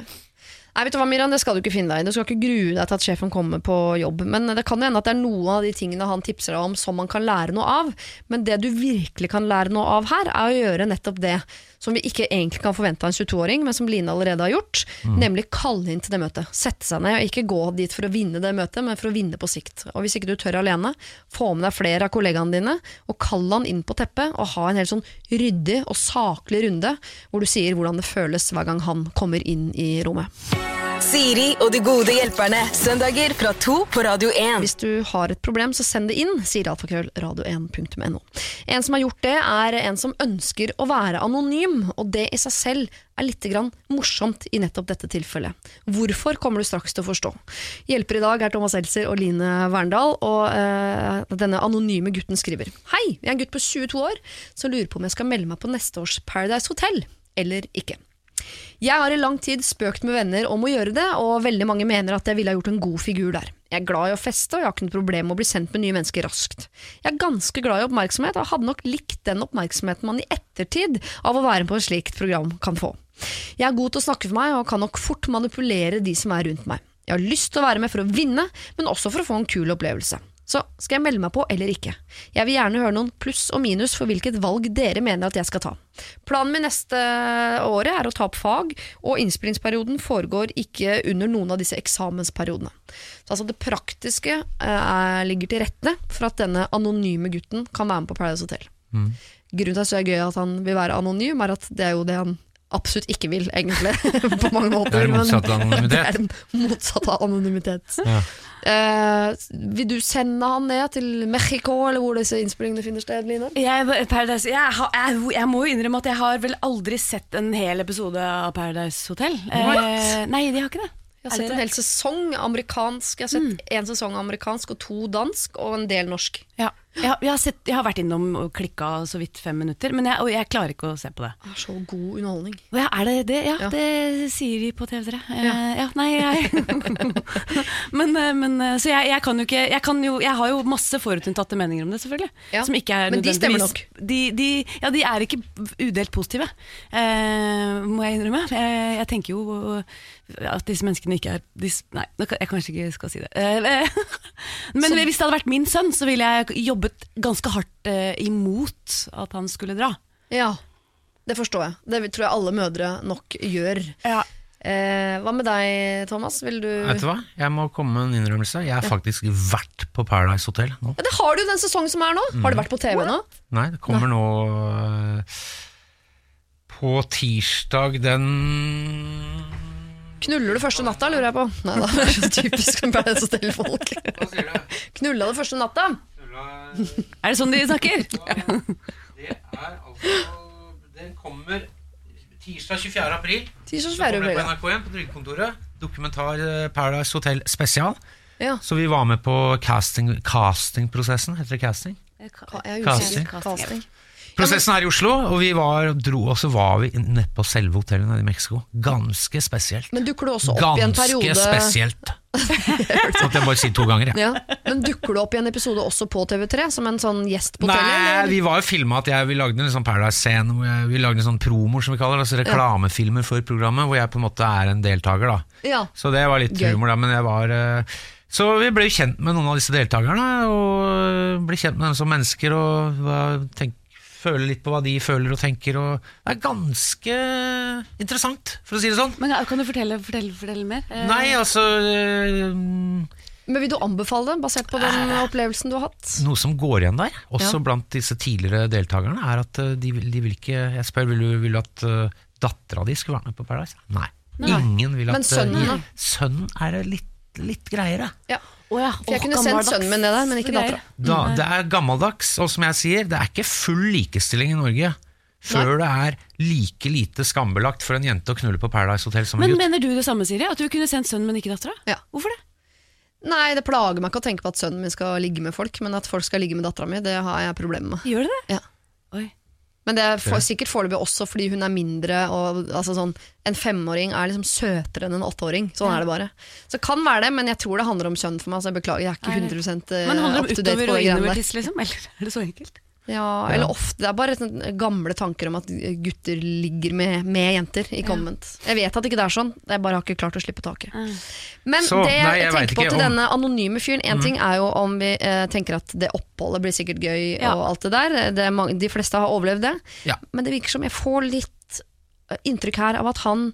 Nei, vet du hva, Miriam, det skal du ikke finne deg i. Du skal ikke grue deg til at sjefen kommer på jobb. Men det kan hende at det er noen av de tingene han tipser deg om som man kan lære noe av. Men det du virkelig kan lære noe av her, er å gjøre nettopp det som vi ikke egentlig kan forvente av en 22-åring, men som Line allerede har gjort. Nemlig kalle inn til det møtet. Sette seg ned, og ikke gå dit for å vinne det møtet, men for å vinne på sikt. Og hvis ikke du tør alene, få med deg flere av kollegaene dine, og kall han inn på teppet, og ha en helt sånn ryddig og saklig runde, hvor du sier hvordan det føles hver gang han kommer inn i rommet. Siri og de gode hjelperne. Søndager fra to på Radio 1. Hvis du har et problem, så send det inn, sier alfakrøll radio1.no. En som har gjort det, er en som ønsker å være anonym, og det i seg selv er litt grann morsomt i nettopp dette tilfellet. Hvorfor kommer du straks til å forstå. Hjelper i dag er Thomas Elser og Line Verndal, og øh, denne anonyme gutten skriver Hei, jeg er en gutt på 22 år som lurer på om jeg skal melde meg på neste års Paradise Hotel, eller ikke. Jeg har i lang tid spøkt med venner om å gjøre det, og veldig mange mener at jeg ville ha gjort en god figur der. Jeg er glad i å feste, og jeg har ikke noe problem med å bli sendt med nye mennesker raskt. Jeg er ganske glad i oppmerksomhet, og hadde nok likt den oppmerksomheten man i ettertid av å være på et slikt program kan få. Jeg er god til å snakke for meg, og kan nok fort manipulere de som er rundt meg. Jeg har lyst til å være med for å vinne, men også for å få en kul opplevelse. Så skal jeg melde meg på eller ikke? Jeg vil gjerne høre noen pluss og minus for hvilket valg dere mener at jeg skal ta. Planen min neste året er å ta opp fag, og innspillingsperioden foregår ikke under noen av disse eksamensperiodene. Så altså det praktiske eh, er- ligger til rette for at denne anonyme gutten kan være med på Paradise Hotel. Grunnen til at det er gøy at han vil være anonym, er at det er jo det han absolutt ikke vil, egentlig. <laughs> på mange måter. Det er motsatt av anonymitet. <laughs> Det er motsatt av anonymitet. Ja. Uh, vil du sende han ned til Mexico, eller hvor disse innspillingene finner sted, Line? Jeg, Paradise, jeg, har- jeg, jeg må jo innrømme at jeg har vel aldri sett en hel episode av Paradise Hotel. Uh, nei, de har ikke det. Jeg har sett en hel sesong amerikansk. Jeg har Mm. sett en sesong amerikansk og to dansk, og en del norsk. Ja. Jeg, jeg, har sett, jeg har vært innom og klikka så vidt fem minutter, men jeg, og jeg klarer ikke å se på det. Det er så god underholdning. Ja, er det det? Ja, Ja. det sier de på TV3. Ja. ja, nei, jeg <laughs> Men, eh, men eh, Så jeg, jeg kan jo ikke jeg, kan jo, jeg har jo masse forutinntatte meninger om det, selvfølgelig. Ja. Som ikke er Men de stemmer nok? De, de, ja, de er ikke udelt positive, eh, må jeg innrømme. Jeg, tenker jo at disse menneskene ikke er disse, Nei, jeg kanskje ikke skal si det. Eh, <laughs> men hvis det hadde vært min sønn, så ville jeg jobbet ganske hardt eh, imot at han skulle dra. Ja, det forstår jeg. Det tror jeg alle mødre nok gjør. Ja. Eh, hva med deg, Thomas? Vil du Vet du hva? Jeg må komme med en innrømmelse. Jeg har faktisk vært på Paradise Hotel nå. ja, Det har du den sesongen som er nå! Har det vært på TV nå? Nei, det kommer nå eh, på tirsdag den Knuller du første natta, lurer jeg på? Nei da, <laughs> det er så typisk som Paradise Hotel-folk. Du? Knulla du første natta? Er det sånn de snakker? Det er altså Den kommer tirsdag 24. april. Tirsdag Så kommer 24. det på. NRK1 på Trygdekontoret. Dokumentar eh, Paradise Hotel spesial. Ja. Så vi var med på casting, castingprosessen. Heter det casting? Ka- Jeg er Casting. Casting. Prosessen her i Oslo, og vi var, dro, og så var vi nede på selve hotellet nede i Mexico. Ganske spesielt. Men dukker du også opp i en Ganske spesielt. <laughs> Så jeg bare si to ganger, jeg. ja. Men dukker du opp i en episode også på TV3 som en sånn gjest på Nei, eller? vi var jo filma at jeg, vi lagde en sånn Paradise-scene vi lagde en sånn promo, som vi kaller det, altså reklamefilmer for programmet, hvor jeg på en måte er en deltaker. da Ja. Så det var litt Gøy. humor, da. Men jeg var eh, Så vi ble kjent med noen av disse deltakerne, og ble kjent med dem som mennesker, og hva, tenk, føle litt på hva de føler og tenker, og det er ganske interessant, for å si det sånn. Men Kan du fortelle, fortelle, fortelle mer? Eh, Nei, altså øh, Men vil du anbefale det, basert på den opplevelsen du har hatt? Noe som går igjen der, også Ja. blant disse tidligere deltakerne, er at eh, de, de vil ikke Jeg spør, vil du vil du at uh, dattera di skulle vært med på Paradise? Nei. Ingen vil at Men sønnen, da? Sønnen er litt, litt greiere. Ja. Å ja, For jeg kunne sendt sønnen min ned der, men ikke dattera. Da, det er gammeldags, og som jeg sier, det er ikke full likestilling i Norge før det er like lite skambelagt for en jente å knulle på Paradise Hotel som en Men gutt. mener du det samme, Siri? At du kunne sendt sønnen, men ikke dattera? Ja. Hvorfor det? Nei, det plager meg ikke å tenke på at sønnen min skal ligge med folk, men at folk skal ligge med dattera mi, det har jeg problemer med. Gjør det det? Ja. Men det er for, sikkert foreløpig også fordi hun er mindre. Og, altså sånn, en femåring er liksom søtere enn en åtteåring. Sånn er det bare. Så det kan være det, men jeg tror det handler om kjønn for meg. Så jeg beklager, jeg er ikke 100 eh, Men handler up det to om date utover på og de greiene innover der. tiss, liksom? Eller er det så enkelt? Ja, eller ofte, Det er bare sånn gamle tanker om at gutter ligger med, med jenter i comment. Jeg vet at ikke det er sånn, jeg bare har ikke klart å slippe taket. Men Så, det nei, jeg, tenker på til om- denne anonyme fyren En ting er jo om vi eh, tenker at det oppholdet blir sikkert gøy Ja. og alt det der. Det mange, de fleste har overlevd det. Ja. Men det virker som jeg får litt eh, inntrykk her av at han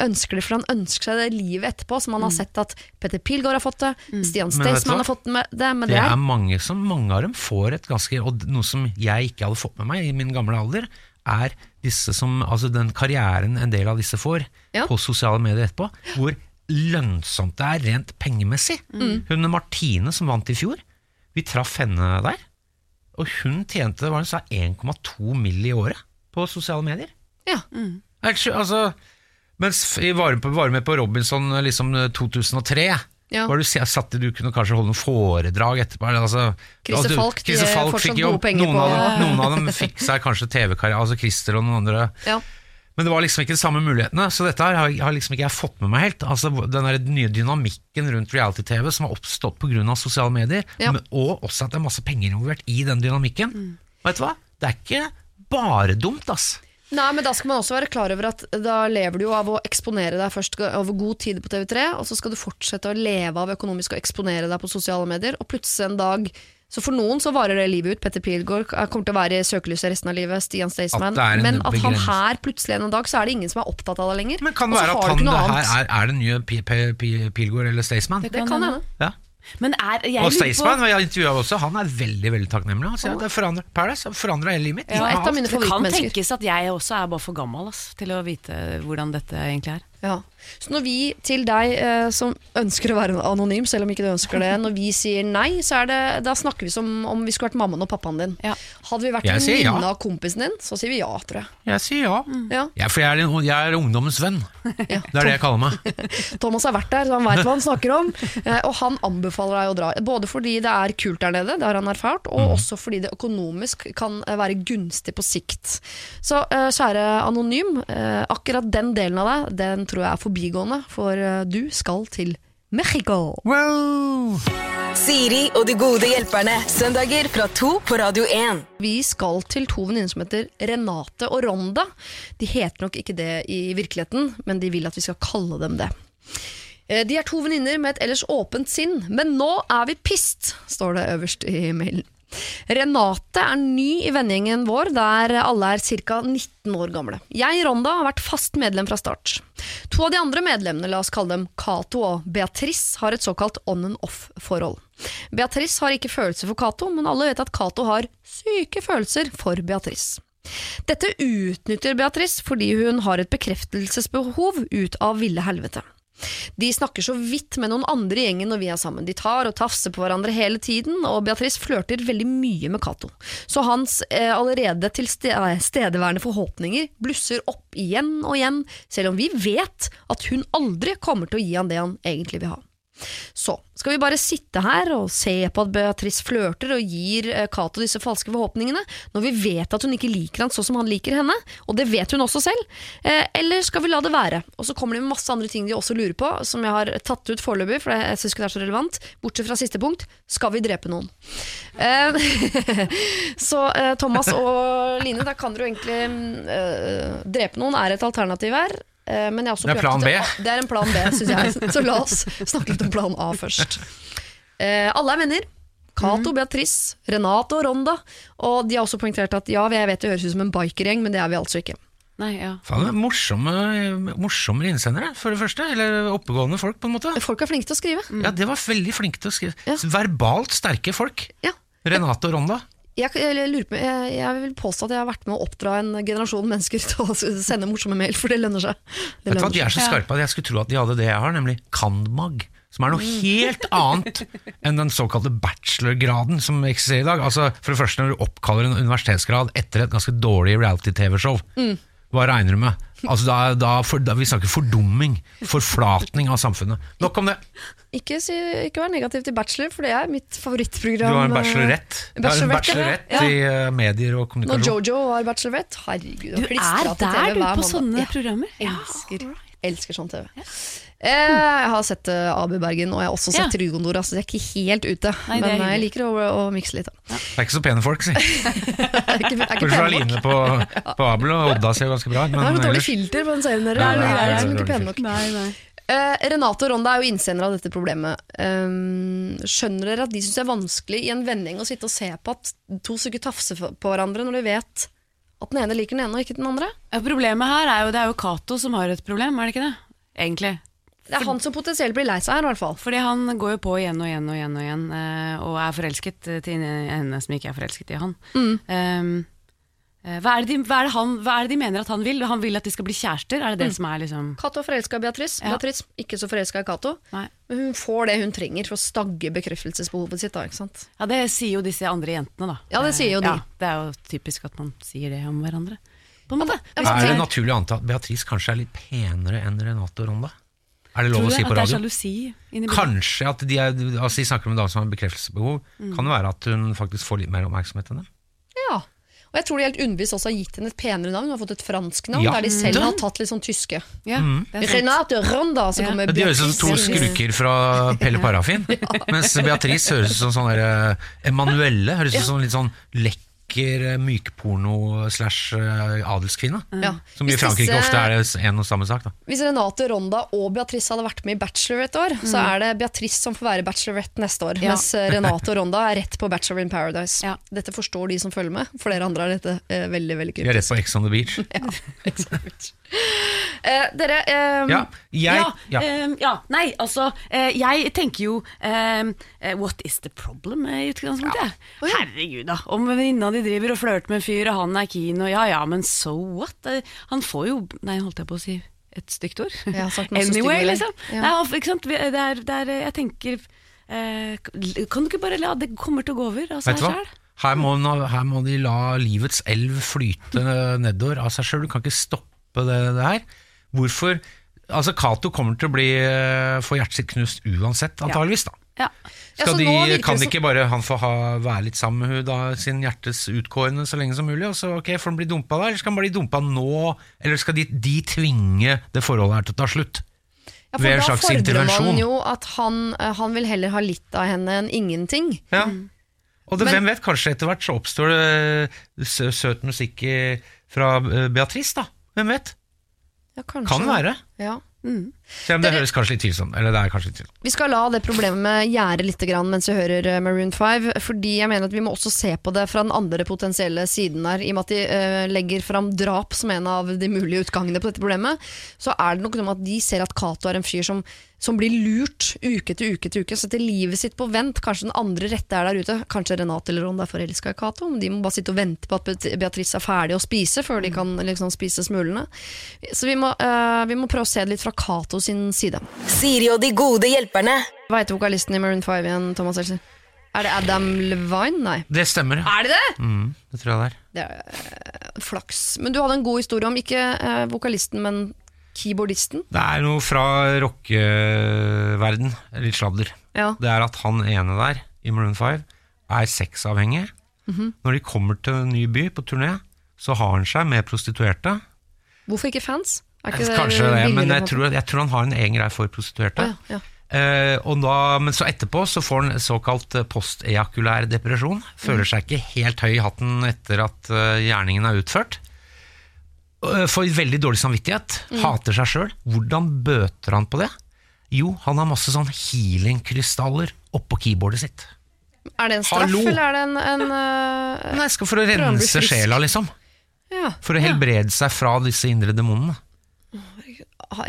ønsker det, for han ønsker seg det livet etterpå, som han har sett at Petter Pilgaard har fått det, Stian Men Staysman har fått med det, men Det det er mange som mange av dem får et ganske Og noe som jeg ikke hadde fått med meg i min gamle alder, er disse som, altså den karrieren en del av disse får Ja. på sosiale medier etterpå, hvor lønnsomt det er rent pengemessig. Mm. Hun Martine som vant i fjor, vi traff henne der, og hun tjente hva hun sa, 1,2 mill. i året på sosiale medier. ja. Sju- Altså, mens vi var, på, var med på Robinson liksom 2003 Ja. var du, satt, du kunne kanskje holde noen foredrag etterpå. Altså, Christer og du- Falk, Christer er Falk fikk jobb. noen, av dem, noen av dem fikk seg kanskje TV-karriere, altså Christer og noen andre. ja. Men det var liksom ikke de samme mulighetene, så dette har, har liksom ikke jeg fått med meg helt. Altså Den nye dynamikken rundt reality-TV som har oppstått pga. sosiale medier, Ja. men- og også at det er masse penger involvert i den dynamikken. Mm. Vet du hva? Det er ikke bare dumt, ass. Nei, men da skal man også være klar over at da lever du jo av å eksponere deg først over god tid på TV3, og så skal du fortsette å leve av økonomisk å eksponere deg på sosiale medier, og plutselig en dag Så for noen så varer det livet ut. Petter Pilgaard kommer til å være i søkelyset resten av livet. Stian Staysman. Men at han her plutselig en dag, så er det ingen som er opptatt av det lenger. Men kan det være at han det her er, er den nye P- P- P- Pilgaard eller Staysman? Det kan hende. Ja. Men er jeg Og Staysman, jeg intervjuet også, han er veldig veldig takknemlig. Han sier at det forandrer, Paradise har forandra hele livet mitt. Ja, et av mine Det kan tenkes at jeg også er bare for gammel ass, til å vite hvordan dette egentlig er. Ja. Så når vi til deg eh, som ønsker å være anonym, selv om ikke du ønsker det, når vi sier nei, så er det, da snakker vi som om vi skulle vært mammaen og pappaen din. Ja. Hadde vi vært Jeg sier ja. venninne av kompisen din, så sier vi ja, tror jeg. Jeg sier ja. Ja. ja for jeg er, en- jeg er ungdommens venn. Ja. Det er det jeg kaller meg. <laughs> Thomas har vært der, så han veit hva han snakker om. Eh, og han anbefaler deg å dra. Både fordi det er kult der nede, det har han erfart, og også fordi det økonomisk kan eh, være gunstig på sikt. Så eh, kjære anonym, eh, akkurat den delen av deg, den tror jeg er forbigående, for eh, du skal til Mexico. Wow. Siri og de gode hjelperne. Søndager fra to på Radio 1. Vi skal til to venninner som heter Renate og Ronda. De heter nok ikke det i virkeligheten, men de vil at vi skal kalle dem det. Eh, De er to venninner med et ellers åpent sinn, men nå er vi pissed, står det øverst i mailen. Renate er ny i vennegjengen vår, der alle er ca. 19 år gamle. Jeg, Ronda, har vært fast medlem fra start. To av de andre medlemmene, la oss kalle dem Cato og Beatrice, har et såkalt on and off-forhold. Beatrice har ikke følelser for Cato, men alle vet at Cato har syke følelser for Beatrice. Dette utnytter Beatrice fordi hun har et bekreftelsesbehov ut av ville helvete. De snakker så vidt med noen andre i gjengen når vi er sammen. De tar og tafser på hverandre hele tiden, og Beatrice flørter veldig mye med Cato. Så hans eh, allerede tilstedeværende forhåpninger blusser opp igjen og igjen, selv om vi vet at hun aldri kommer til å gi han det han egentlig vil ha. Så skal vi bare sitte her og se på at Beatrice flørter og gir eh, Cato disse falske forhåpningene, når vi vet at hun ikke liker han sånn som han liker henne, og det vet hun også selv, eh, eller skal vi la det være? Og så kommer det med masse andre ting de også lurer på, som jeg har tatt ut foreløpig, for jeg syns ikke det er så relevant, bortsett fra siste punkt, skal vi drepe noen? Eh, <laughs> så Thomas og Line, da kan dere jo egentlig eh, Drepe noen er et alternativ her. Eh, Men jeg er også Det er plan etter- Det er en plan B, syns jeg. <laughs> Så la oss snakke litt om plan A først. Eh, alle er venner. Cato, Beatrice, Renate og Ronda. Og de har også poengtert at ja, jeg vet det høres ut som en bikergjeng, men det er vi altså ikke. Nei, ja. Faen, det er morsomme, morsommere innsendere, for det første. Eller oppegående folk, på en måte. Folk er flinke til å skrive. Ja, det var veldig flinke til å skrive. Ja. Verbalt sterke folk. Ja. Renate og Ronda. Jeg, jeg, lurer på, jeg, jeg vil påstå at jeg har vært med å oppdra en generasjon mennesker til å sende morsomme mail, for det lønner seg. Det du hva, De er så skarpe at jeg skulle tro at de hadde det jeg har, nemlig Candmag. Som er noe helt annet enn den såkalte bachelorgraden som eksisterer i dag. Altså, for det første, når du oppkaller en universitetsgrad etter et ganske dårlig reality-TV-show, hva regner du med? Altså, da, da, for, da, vi snakker fordumming, forflatning av samfunnet. Nok om det. Ikke, si, ikke vær negativ til bachelor, for det er mitt Du favorittprogram. har en bachelorett, Du har en Bachelorette, ja. i eh, medier og Når. Jojo har bachelorett, herregud. Du er der du på sånne sånne Ja. programmer? Elsker, elsker sånn TV. Eh, jeg har sett AB Abu Bergen, og jeg har også sett Ja. Trygondora, så jeg er ikke helt ute. Nei, men eh, jeg liker å, å mikse litt. Ja. Det er ikke så pene folk, si. <laughs> Bortsett fra. Line på, på Abel, og Odda ser ganske bra ut. Det er Men noe dårlig ellers filter på den serien deres. Nei, nei, nei, ikke pene nok. Nei, nei. Uh, Renate og Ronda er jo innsendere av dette problemet. Um, skjønner dere at de syns det er vanskelig i en vending å sitte og se på at to stykker tafser på hverandre når de vet at den ene liker den ene og ikke den andre? Ja, Problemet her er jo det er jo Cato som har et problem, er det ikke det? Egentlig. Det er han som potensielt blir lei seg her, i hvert fall. Fordi han går jo på igjen og igjen og igjen og igjen, eh, og er forelsket eh, til henne som ikke er forelsket i han. Um, eh, hva, er det de, hva, er det han, hva er det de mener at han vil? Han vil at de skal bli kjærester? Er det det som er liksom Cato er forelska i Beatrice. Ja. Beatrice ikke så forelska i Cato. Men hun får det hun trenger for å stagge bekreftelsesbehovet sitt. Da, ikke sant? Ja, det sier jo disse andre jentene, da. Ja, det sier jo de. Ja, det er jo typisk at man sier det om hverandre. På en måte. Ja, Er det naturlig å anta at Beatrice kanskje er litt penere enn Renate og Ronda? Er det lov Tror å si det? på At det er radio? sjalusi inni bildet? Kanskje at de, er, altså de snakker om en dame som har bekreftelsesbehov. Mm. Kan det være at hun faktisk får litt mer oppmerksomhet enn dem? Ja. Og jeg tror de helt unnvis også har gitt henne et penere navn. Hun har fått et fransk navn, Ja. der de selv Mm. har tatt litt sånn tyske. Ja, det er. Renate Ronda, så Ja. kommer Ja, De høres ut som to skruker skrukker fra <laughs> Pelle Parafin. Mens Beatrice høres ut som sånn eh, Emanuelle. Høres ut som litt sånn lekk vakker eh, mykporno slash eh, adelskvinne. Ja. Som i Frankrike disse- ofte er det en og samme sak. Da. Hvis Renate Ronda og Beatrice hadde vært med i Bachelor et år, så Mm. er det Beatrice som får være bachelorette neste år. Ja. Mens eh, Renate og Ronda er rett på Bachelor in Paradise. Ja. Dette forstår de som følger med. For dere andre er dette eh, veldig veldig Vi er rett på Ex on the Beach. <laughs> Eh, dere, eh, Ja, jeg, ja, ja. ehm, ja, nei, altså eh, Jeg tenker jo ehm, eh, What is the problem i utgangspunktet? Herregud, da. Om venninna di driver og flørter med en fyr, og han er keen, og ja ja, men so what? Han får jo Nei, holdt jeg på å si et stygt ord? <laughs> Anyway, liksom. Ja. Nei, ikke sant? Det er, det er Jeg tenker eh, Kan du ikke bare la Det kommer til å gå over av seg sjøl? Her må, her må de la livets elv flyte nedover av seg sjøl. Du kan ikke stoppe det, det her. Hvorfor Altså, Cato kommer til å bli eh, få hjertet sitt knust uansett, antageligvis. da. Ja. Ja, de, kan de ikke bare han få ha, være litt sammen med hun da, sin hjertes utkårende så lenge som mulig? Og så ok, Får han bli dumpa da, eller skal han bli dumpa nå? Eller skal de, de tvinge det forholdet her til å ta slutt? ja, for ved en da slags fordrer intervensjon. man jo at han, eh, han vil heller ha litt av henne enn ingenting. Ja. Og det, Men- hvem vet, kanskje etter hvert så oppstår det eh, sø, søt musikk fra eh, Beatrice, da. Hvem vet? Ja, kanskje. Kan være. Ja. Selv om det høres kanskje litt tvilsomt Eller det er kanskje litt tvilsomt. Vi skal la det problemet gjære litt grann mens vi hører eh, Maroon 5, fordi jeg mener at vi må også se på det fra den andre potensielle siden her. I og med at de uh, legger fram drap som en av de mulige utgangene på dette problemet, så er det nok noe med at de ser at Cato er en fyr som, som blir lurt uke etter uke etter uke, setter livet sitt på vent. Kanskje den andre rette er der ute. Kanskje Renate eller Ron er forelska i Cato. De må bare sitte og vente på at Beatrice er ferdig å spise, før de kan liksom spise smulene. Så vi må, uh, vi må prøve å se det litt fra Cato sin side. Siri og de gode hjelperne. Hva heter vokalisten i Maroon 5 igjen, Thomas Seltzer? Er det Adam Levine? Nei. Det stemmer. Er det det? Mm, det tror jeg det er. Det er øh, flaks. Men du hadde en god historie om ikke øh, vokalisten, men keyboardisten. Det er noe fra rockeverden, litt sladder. Ja. Det er at han ene der, i Maroon 5, er sexavhengig. Mhm. Når de kommer til en ny by på turné, så har han seg med prostituerte. Hvorfor ikke fans? Ikke Kanskje det, men jeg tror, jeg tror han har en egen greie for prostituerte. Ja, ja. Eh, da, men så etterpå så får han såkalt eh, postejakulær depresjon. Føler seg ikke helt høy i hatten etter at uh, gjerningen er utført. Uh, Får veldig dårlig samvittighet, hater seg sjøl. Hvordan bøter han på det? Jo, han har masse sånn healing-krystaller oppå keyboardet sitt. Er det en straff, Hallo! eller er det en, en uh, Nei, skal for å rense sjela, liksom. Ja. For å helbrede seg fra disse indre demonene.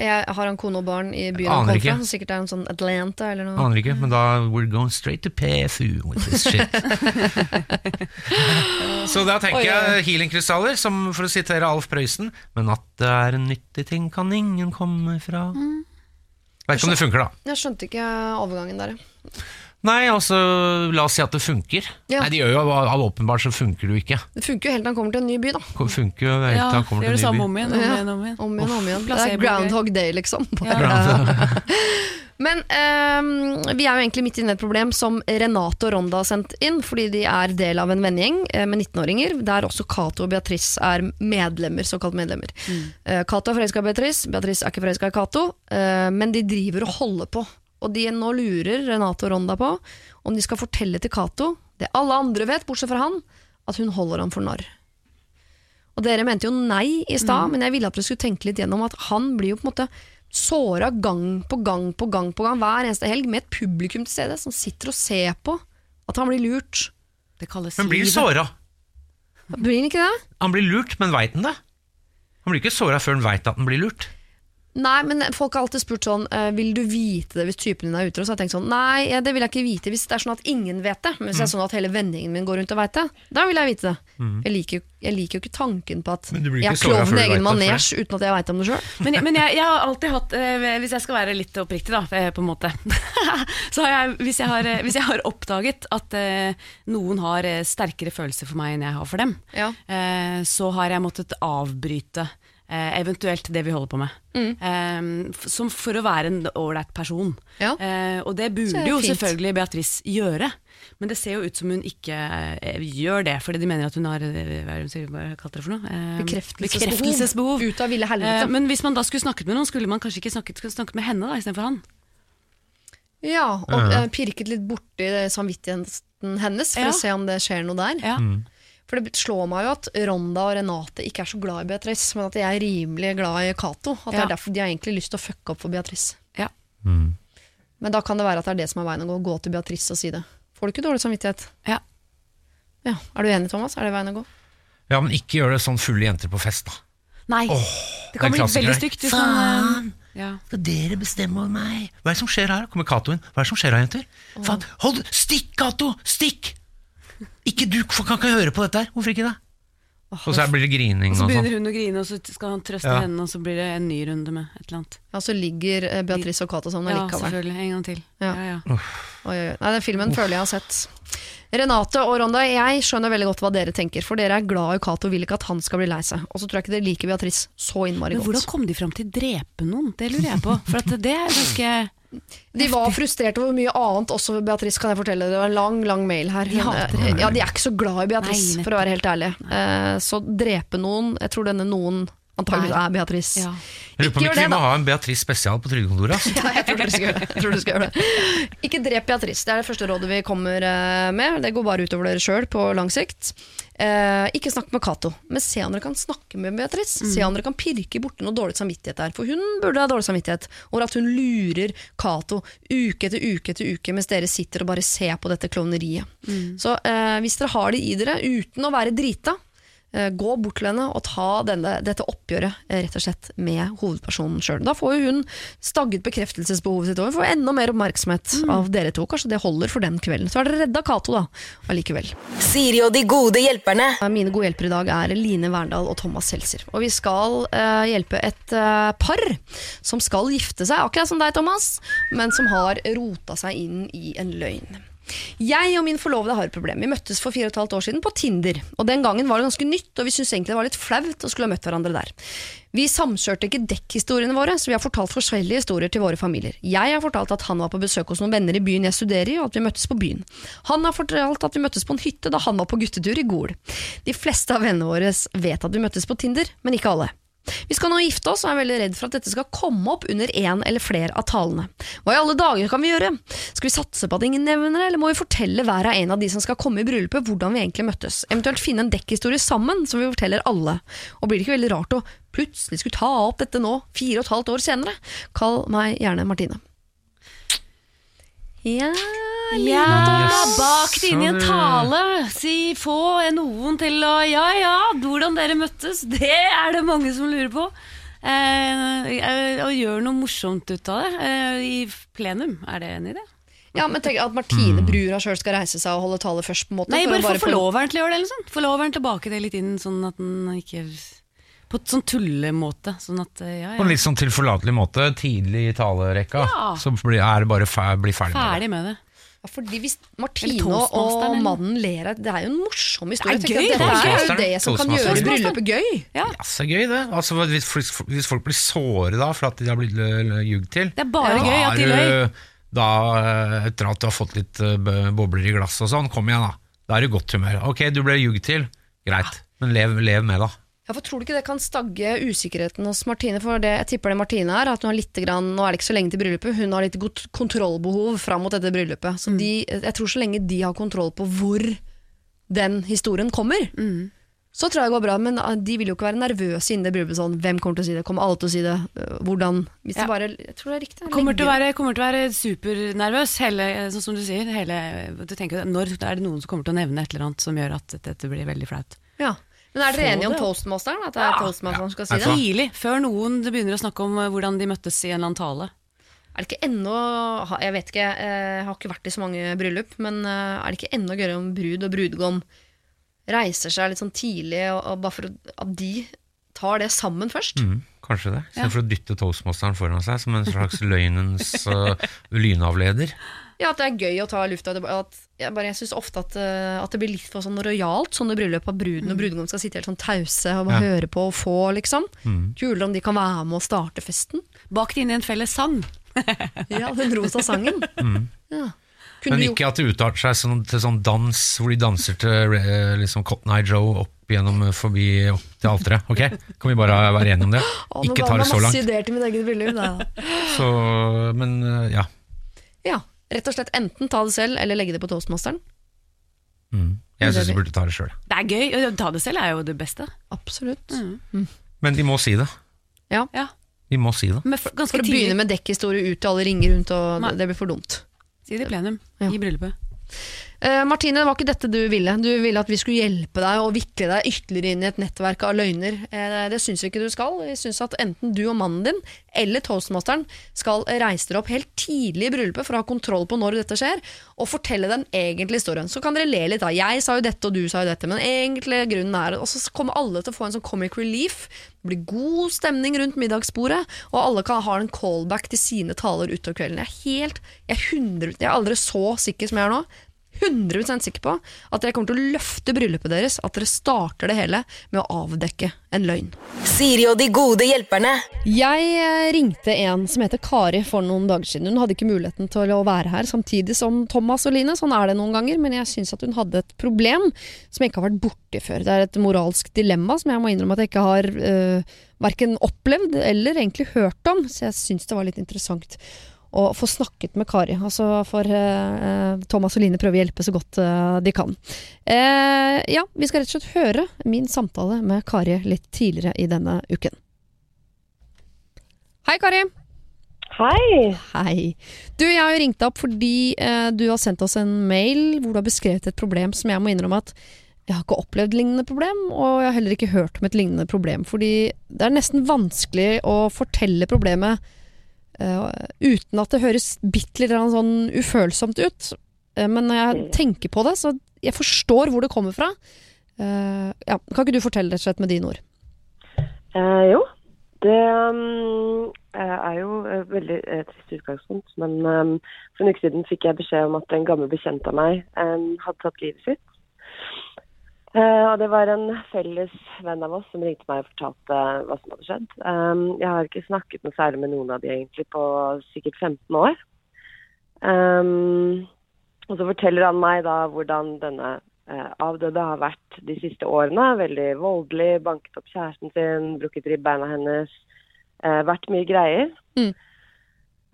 Jeg har en kone og barn i byen han kommer kom fra, sikkert er en sånn Atlanta eller noe. Aner ikke, men da We're going straight to PFU with this <laughs> shit. Så da tenker Oi, jeg healingkrystaller, som for å sitere Alf Prøysen Men at det er en nyttig ting, kan ingen komme fra. Mm. Vet ikke om det funker, da. Jeg skjønte ikke overgangen der. Ja. Nei, altså, la oss si at det funker. Ja. Nei, det gjør jo all åpenbart så funker det jo ikke. Det funker jo helt til han kommer til en ny by, da. Det funker jo helt Ja, til han kommer til en ny by. om igjen. Om Ja. igjen, om igjen. Om igjen, om igjen. Det er. Groundhog Day, liksom. <laughs> Men um, vi er jo egentlig midt inne i et problem som Renate og Ronda har sendt inn, fordi de er del av en vennegjeng eh, med 19-åringer, der også Cato og Beatrice er medlemmer, såkalt medlemmer. Mm. Cato er forelska i Beatrice, Beatrice er ikke forelska i Cato, eh, men de driver og holder på. Og de nå lurer Renate og Ronda på om de skal fortelle til Cato, det alle andre vet, bortsett fra han, at hun holder ham for narr. Og dere mente jo nei i stad, men jeg ville at dere skulle tenke litt gjennom at han blir jo på en måte såra gang på gang på gang på gang hver eneste helg med et publikum til stede som sitter og ser på at han blir lurt. Det kalles Men blir såra. Blir han ikke det? Han blir lurt, men veit han det? Han blir ikke såra før han veit at han blir lurt. Nei, men folk har alltid spurt sånn eh, Vil du vite det hvis typen din er utro? Så har jeg tenkt sånn Nei, det vil jeg ikke vite hvis det er sånn at ingen vet det. Men hvis det er sånn at hele vennegjengen min går rundt og veit det, da vil jeg vite det. Jeg, liker, jeg liker jo ikke tanken på at jeg er klovn i egen manesj uten at jeg veit om det sjøl. Men, jeg- men jeg, jeg har alltid hatt, eh, hvis jeg skal være litt oppriktig, da, eh, på en måte <laughs> Så har jeg, hvis jeg har, hvis jeg har oppdaget at eh, noen har sterkere følelser for meg enn jeg har for dem, Ja. eh, så har jeg måttet avbryte eventuelt det vi holder på med. Mm. Eh, som for å være en ålreit person. Ja. Uh, og det burde det jo selvfølgelig Beatrice gjøre. Men det ser jo ut som hun ikke uh, gjør det, fordi de mener at hun har eh, Hva er det hun sier, hva kalte det for noe? Uh, Bekreftelsesbehov. bekreftelsesbehov. Ut av ville helvete. Eh, men hvis man da skulle snakket med noen, skulle man kanskje ikke snakket, snakket med henne da, istedenfor han. Ja, og eh, pirket litt borti samvittigheten hennes for Ja. å se om det skjer noe der. Ja. For det slår meg jo at Ronda og Renate ikke er så glad i Beatrice, men at de er rimelig glad i Cato. At det er derfor de har egentlig lyst til å fucke opp for Beatrice. Ja. Men da kan det være at det er det som er veien å gå. Gå til Beatrice og si det. Får du ikke dårlig samvittighet? Ja. Ja. Er du enig, Thomas? Er det veien å gå? Ja, men ikke gjør det sånn fulle jenter på fest, da. Nei, det det kan bli veldig stygt. Faen! ja. Skal dere bestemme over meg? Hva er det som skjer her? Kommer Cato inn. Hva er det som skjer her, jenter? Faen, hold Stikk, Cato! Stikk! Ikke du kan ikke høre på dette her. Hvorfor ikke det? Og så blir det grining Og så og sånn. begynner hun å grine, og så skal han trøste Ja. henne, og så blir det en ny runde med et eller annet. Ja, så ligger eh, Beatrice og Cato sammen Ja, allikevel. selvfølgelig. En gang til. Ja. Ja, ja. Oi, oi, oi. Nei, den filmen føler jeg har sett. Renate og Ronda, jeg skjønner veldig godt hva dere tenker, for dere er glad i Cato og vil ikke at han skal bli lei seg. Og så tror jeg ikke dere liker Beatrice så innmari Men hvordan godt. kom de fram til drepe noen? Det lurer jeg på. For at det er ganske De var frustrerte over mye annet også, Beatrice, kan jeg fortelle. Det var en lang, lang mail her. Men, henne. ja, de er ikke så glad i Beatrice, Nei, for å være helt ærlig. Eh, så drepe noen, jeg tror denne noen antakeligvis Nei. er Beatrice. Ja. Jeg lurer på om Ikke vi må ha en Beatrice spesial på trygdekontoret. Altså. <laughs> Ja, jeg tror dere skal gjøre det. Jeg tror dere skal gjøre det. Ikke drep Beatrice. Det er det første rådet vi kommer eh, med. Det går bare utover dere sjøl på lang sikt. Eh, ikke snakk med Cato, men se om dere kan snakke med Beatrice. Se om dere kan pirke borti noe dårlig samvittighet der. For hun burde ha dårlig samvittighet over at hun lurer Cato uke etter uke etter uke mens dere sitter og bare ser på dette klovneriet. Så eh, hvis dere har det i dere uten å være drita, Gå bort til henne og ta denne, dette oppgjøret eh, rett og slett med hovedpersonen sjøl. Da får jo hun stagget bekreftelsesbehovet sitt hun får enda mer oppmerksomhet av dere to. Kanskje det holder for den kvelden. Så er dere redda Cato, da, allikevel. Siri og de gode hjelperne. Eh, Mine gode hjelpere i dag er Line Verndal og Thomas Seltzer. Og vi skal eh, hjelpe et eh, par som skal gifte seg, akkurat som deg, Thomas, men som har rota seg inn i en løgn. Jeg og min forlovede har et problem. Vi møttes for fire og et halvt år siden på Tinder. Og Den gangen var det ganske nytt, og vi syntes egentlig det var litt flaut å skulle ha møtt hverandre der. Vi samkjørte ikke dekkhistoriene våre, så vi har fortalt forskjellige historier til våre familier. Jeg har fortalt at han var på besøk hos noen venner i byen jeg studerer i, og at vi møttes på byen. Han har fortalt at vi møttes på en hytte da han var på guttetur i Gol. De fleste av vennene våre vet at vi møttes på Tinder, men ikke alle. Vi skal nå gifte oss, og er veldig redd for at dette skal komme opp under en eller flere av talene. Hva i alle dager kan vi gjøre? Skal vi satse på at ingen nevner det, eller må vi fortelle hver av en av de som skal komme i bryllupet, hvordan vi egentlig møttes? Eventuelt finne en dekkhistorie sammen, som vi forteller alle. Og blir det ikke veldig rart å plutselig skulle ta opp dette nå, fire og et halvt år senere? Kall meg gjerne Martine. Ja, Ja, Yes. bak det inn i en tale. Si, få noen til å Ja ja, hvordan dere møttes, det er det mange som lurer på. Eh, eh, og gjør noe morsomt ut av det eh, i plenum. Er det en idé? Ja, men tenk at Martine brura sjøl skal reise seg og holde tale først, på en måte. Nei, for bare få forloveren til å gjøre det. sånn Forloveren tilbake det litt inn, sånn at den ikke På et sånn tullemåte. Sånn at eh, ja, På en litt sånn tilforlatelig måte, tidlig i talerekka, Ja. så blir, er det bare fer, bli ferdig, med det. Med det. Ja, fordi Hvis Martine og mannen ler av Det er jo en morsom historie. Det er gøy, det, det er jo det som kan gjøre bryllupet gøy. Ja. Ja, så gøy det. Altså, hvis, folk- hvis folk blir såre da for at de har blitt lø- ljugd til, Det er bare gøy at de løy. Da, eh, etter at du har fått litt eh, bobler i glasset og sånn, kom igjen da. Da er du i godt humør. Ok, du ble ljugd til, greit, men lev, lev med da. Ja, for Tror du ikke det kan stagge usikkerheten hos Martine? For det, jeg tipper det Martine er, at hun har litt grann, Nå er det ikke så lenge til bryllupet, hun har litt godt kontrollbehov fram mot dette bryllupet. Så Mm. de, jeg tror så lenge de har kontroll på hvor den historien kommer, Mm. så tror jeg det går bra. Men ah, de vil jo ikke være nervøse innen det bryllupet. Sånn, hvem kommer til å si det? Kommer alle til å si det? Øh, Hvordan? Hvis Ja. de bare, jeg tror det er riktig. Kommer til, å være, kommer til å være supernervøs, hele, sånn som du sier. Hele, du tenker, når er det noen som kommer til å nevne et eller annet som gjør at dette blir veldig flaut? Ja. Men er dere enige om toastmasteren? At det er toastmasteren skal si det? Tidlig, før noen begynner å snakke om eh, hvordan de møttes i en eller annen tale. Er det ikke ennå Jeg vet ikke, eh, jeg har ikke vært i så mange bryllup, men eh, er det ikke enda gøyere om brud og brudgom reiser seg litt sånn tidlig, og, og bare for at de tar det sammen først? Mm, kanskje det. Ja. Istedenfor å dytte toastmasteren foran seg som en slags løgnens uh, lynavleder. Ja, At det er gøy å ta lufta. At jeg bare, jeg syns ofte at, eh, at det blir litt for sånn rojalt, sånne bryllup, av bruden og brudgommen skal sitte helt sånn tause og bare Ja. høre på og få, liksom. Kulere om de kan være med og starte festen. Bak det inn i en felles sang. <laughs> Ja, Den rosa sangen. Ja. Kunne Men ikke at det utarter seg sånn, til sånn dans hvor de danser til eh, liksom Cotton Eye Joe opp gjennom eh, forbi opp til alteret. Ok? Kan vi bare være enige om det? Å, Ikke ga ta det så masse langt. ideer til min egen bryllup. men ja. Ja, rett og slett enten ta det selv eller legge det på toastmasteren. Mm. Jeg syns de burde ta det sjøl. Det er gøy. Å ta det selv er jo det beste. Absolutt. Men de må si det. Ja. Ja. De må si det. Men f- For å tidlig. begynne med dekkhistorie ut til alle ringer rundt, og det, det blir for dumt. Si det i plenum Ja. i bryllupet. Eh, Martine, det var ikke dette du ville. Du ville at vi skulle hjelpe deg og vikle deg ytterligere inn i et nettverk av løgner. Uh, det syns vi ikke du skal. Vi syns at enten du og mannen din eller toastmasteren skal reise dere opp helt tidlig i bryllupet for å ha kontroll på når dette skjer, og fortelle den egentlige historien. Så kan dere le litt da. Jeg sa jo dette, og du sa jo dette, men egentlig grunnen er Og så kommer alle til å få en sånn comic relief. Det blir god stemning rundt middagsbordet, og alle kan ha en callback til sine taler utover kvelden. Jeg er helt Jeg er, 100, jeg er aldri så sikker som jeg er nå. 100 sikker på at dere kommer til å løfte bryllupet deres. At dere starter det hele med å avdekke en løgn. Siri og de gode hjelperne. Jeg eh, ringte en som heter Kari for noen dager siden. Hun hadde ikke muligheten til å være her samtidig som Thomas og Line. Sånn er det noen ganger, men jeg syns at hun hadde et problem som jeg ikke har vært borti før. Det er et moralsk dilemma som jeg må innrømme at jeg ikke har øh, verken opplevd eller egentlig hørt om, så jeg syns det var litt interessant å få snakket med Kari. Altså for eh, Thomas og Line prøver å hjelpe så godt eh, de kan. Eh, ja, vi skal rett og slett høre min samtale med Kari litt tidligere i denne uken. Hei, Kari. Hei. Hei. Du, jeg har jo ringt deg opp fordi eh, du har sendt oss en mail hvor du har beskrevet et problem som jeg må innrømme at jeg har ikke opplevd lignende problem, og jeg har heller ikke hørt om et lignende problem. Fordi det er nesten vanskelig å fortelle problemet eh, uten at det høres bitte litt sånn ufølsomt ut. Uh, men når jeg tenker på det, så jeg forstår hvor det kommer fra. Uh, ja, kan ikke du fortelle rett og slett med dine ord? Jo, det um, er jo et veldig trist utgangspunkt. Men um, for en uke siden fikk jeg beskjed om at en gammel bekjent av meg um, hadde tatt livet sitt. Eh, og det var en felles venn av oss som ringte meg og fortalte hva som hadde skjedd. Um, jeg har ikke snakket noe særlig med noen av de egentlig på sikkert 15 år. Um, og så forteller han meg da hvordan denne uh, avdøde har vært de siste årene. Veldig voldelig, banket opp kjæresten sin, brukket ribbeina hennes. Eh, vært mye greier. Mm.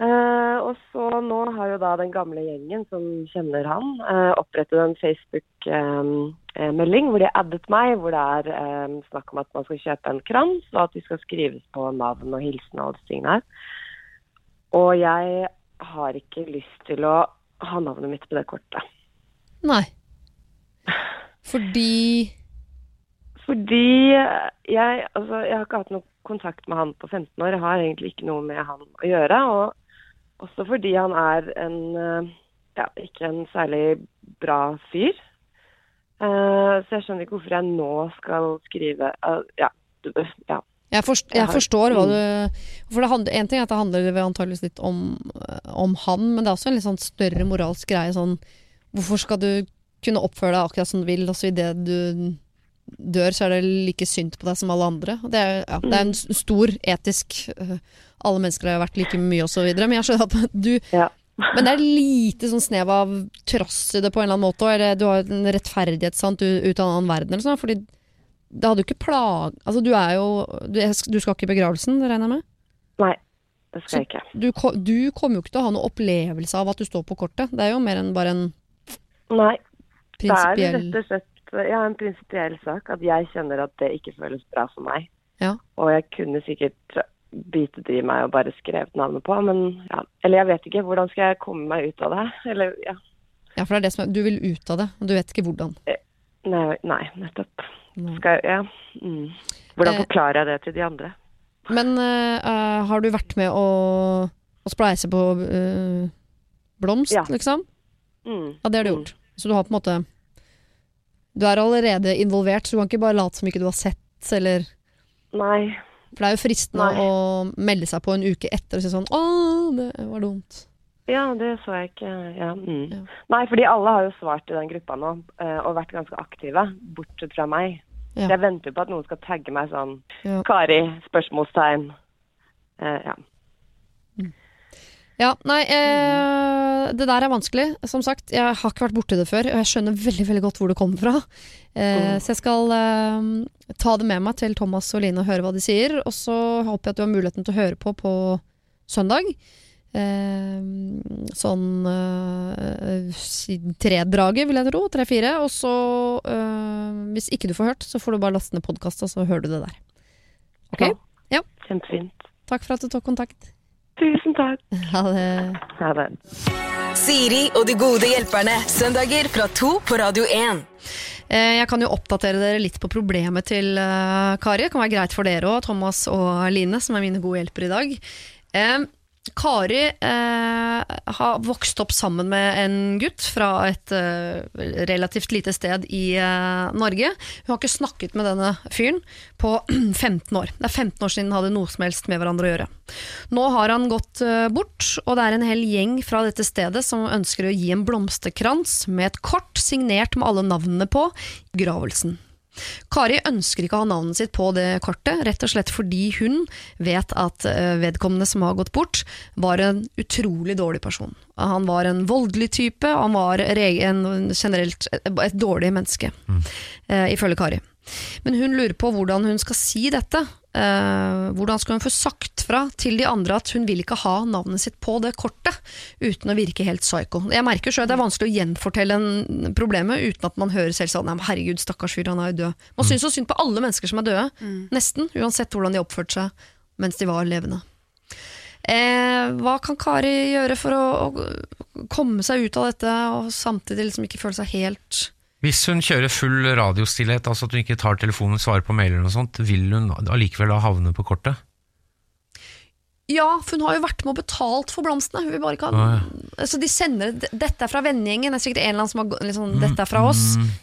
Uh, og så nå har jo da den gamle gjengen som kjenner han, uh, opprettet en Facebook-melding hvor de har addet meg, hvor det er eh, snakk om at man skal kjøpe en krans, og at de skal skrives på navn og hilsen og alle disse tingene her. Og jeg har ikke lyst til å ha navnet mitt på det kortet. Nei. <laughs> Fordi Fordi jeg, altså, jeg har ikke hatt noe kontakt med han på 15 år. Jeg har egentlig ikke noe med han å gjøre. Og også fordi han er en eh, ja, ikke en særlig bra fyr. Eh, så jeg skjønner ikke hvorfor jeg nå skal skrive uh, Ja. ja. Jeg, forst, Jeg forstår hva mm. du For det handler, En ting er at det handler antageligvis litt om, om han, men det er også en litt sånn større moralsk greie. Sånn, hvorfor skal du kunne oppføre deg akkurat som du vil, Altså, så idet du dør, så er det like synd på deg som alle andre? Det er, ja, det er en stor etisk Alle mennesker har vært like mye, osv. Men jeg skjønner at du ja. Men det er lite sånn snev av tross i det på en eller annen måte, eller du har en rettferdighetssant ut av en annen verden, eller sånn, fordi det hadde jo ikke plag... Altså, du er jo Du, du skal ikke i begravelsen, regner jeg med? Nei, det skal jeg ikke. Du, du kommer jo ikke til å ha noen opplevelse av at du står på kortet. Det er jo mer enn bare en Nei. Det er prinsipiell rett og slett ja, en prinsipiell sak at jeg kjenner at det ikke føles bra for meg. Ja. Og jeg kunne sikkert bitet i meg og bare skrev navnet på, men ja. Eller jeg vet ikke. Hvordan skal jeg komme meg ut av det? Eller ja. Ja, for det er det som er Du vil ut av det, og du vet ikke hvordan. Nei, nei nettopp. Skal jeg Ja. Mm. Hvordan Eh. forklarer jeg det til de andre? Men øh, har du vært med å, å spleise på uh, blomst, Ja. liksom? Mm. Ja, det har du Mm. gjort. Så du har på en måte Du er allerede involvert, så du kan ikke bare late som ikke du har sett, eller Nei. For det er jo fristende Nei. å melde seg på en uke etter og si sånn 'Å, det var dumt'. Ja, det så jeg ikke. Ja. Mm. Ja. Nei, fordi alle har jo svart i den gruppa nå, eh, og vært ganske aktive, bortsett fra meg. Ja. Så jeg venter på at noen skal tagge meg sånn. Kari? Spørsmålstegn. Eh, ja. Ja, nei, eh, det der er vanskelig. Som sagt, jeg har ikke vært borti det før, og jeg skjønner veldig veldig godt hvor det kommer fra. Eh, Mm. Så jeg skal eh, ta det med meg til Thomas og Line og høre hva de sier. Og så håper jeg at du har muligheten til å høre på på søndag. eh, sånn eh, tredraget, vil jeg tro. Tre-fire. Og så, eh, hvis ikke du får hørt, så får du bare laste ned podkasta, så hører du det der. Ok? Ja. Kjempefint. Takk for at du tok kontakt. Tusen takk. Ha det. Ha det. Siri og de gode hjelperne. Søndager fra to på Radio 1. Eh, Jeg kan jo oppdatere dere litt på problemet til eh, Kari. Det kan være greit for dere òg, Thomas og Line, som er mine gode hjelpere i dag. Kari eh, har vokst opp sammen med en gutt fra et eh, relativt lite sted i eh, Norge. Hun har ikke snakket med denne fyren på <clears throat> 15 år. Det er 15 år siden de hadde noe som helst med hverandre å gjøre. Nå har han gått eh, bort, og det er en hel gjeng fra dette stedet som ønsker å gi en blomsterkrans med et kort signert med alle navnene på i begravelsen. Kari ønsker ikke å ha navnet sitt på det kortet, rett og slett fordi hun vet at eh, vedkommende som har gått bort, var en utrolig dårlig person. Han var en voldelig type, og han var en generelt et, et dårlig menneske, mm. ifølge Kari. Men hun lurer på hvordan hun skal si dette. Eh, hvordan skal hun få sagt fra til de andre at hun vil ikke ha navnet sitt på det kortet, uten å virke helt psycho. Jeg merker selv at det er vanskelig å gjenfortelle en problemet uten at man hører selv sånn herregud, stakkars fyr, han er jo død. Man syns så synd på alle mennesker som er døde, nesten, uansett hvordan de oppførte seg mens de var levende. Eh, hva kan Kari gjøre for å, å komme seg ut av dette, og samtidig liksom ikke føle seg helt Hvis hun kjører full radiostillhet, altså at hun ikke tar telefonen, svarer på mailer og sånt, vil hun allikevel da havne på kortet? Ja, for hun har jo vært med og betalt for blomstene. Hun vil bare ikke ha Å, altså, De sender Dette er fra vennegjengen. Det er sikkert en eller annen som har liksom, Dette er fra oss.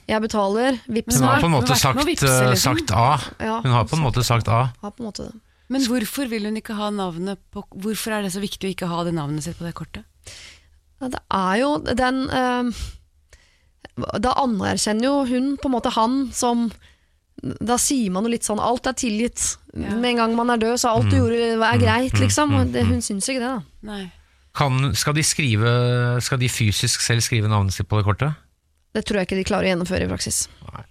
Jeg betaler. Vips Hun har på en måte sagt, vippse, eh, liksom. sagt A. Hun har på en måte sagt A. Ja, på en måte det. Men hvorfor vil hun ikke ha navnet på Hvorfor er det så viktig å ikke ha det navnet sitt på det kortet? Ja, det er jo den eh, Da anerkjenner jo hun på en måte han som Da sier man jo litt sånn alt er tilgitt. Ja. Med en gang man er død, så alt du gjorde er greit, liksom. Og det, hun syns ikke det, da. Nei. Kan, skal, de skrive, skal de fysisk selv skrive navnet sitt på det kortet? Det tror jeg ikke de klarer å gjennomføre i praksis. Nei,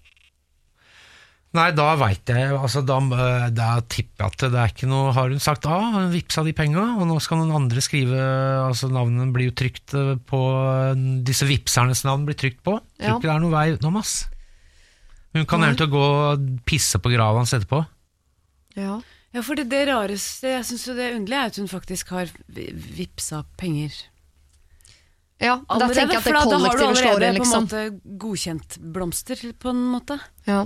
da veit jeg altså, da, eh, da tipper jeg at det er ikke noe Har hun sagt A, hun vippsa de penga, og nå skal noen andre skrive Altså Navnene blir jo trykt eh, på Disse vippsernes navn blir trykt på. Tror Ja. ikke det er noe vei utenom, ass. Hun kan Nei. eventuelt gå og pisse på grava hans etterpå. Ja. Ja, for det, det rareste Jeg syns jo det underlige er at hun faktisk har vi- vippsa penger. ja da tenker jeg at det liksom. da har du kollektive allerede inn, på en liksom. måte godkjent blomster, på en måte. Ja,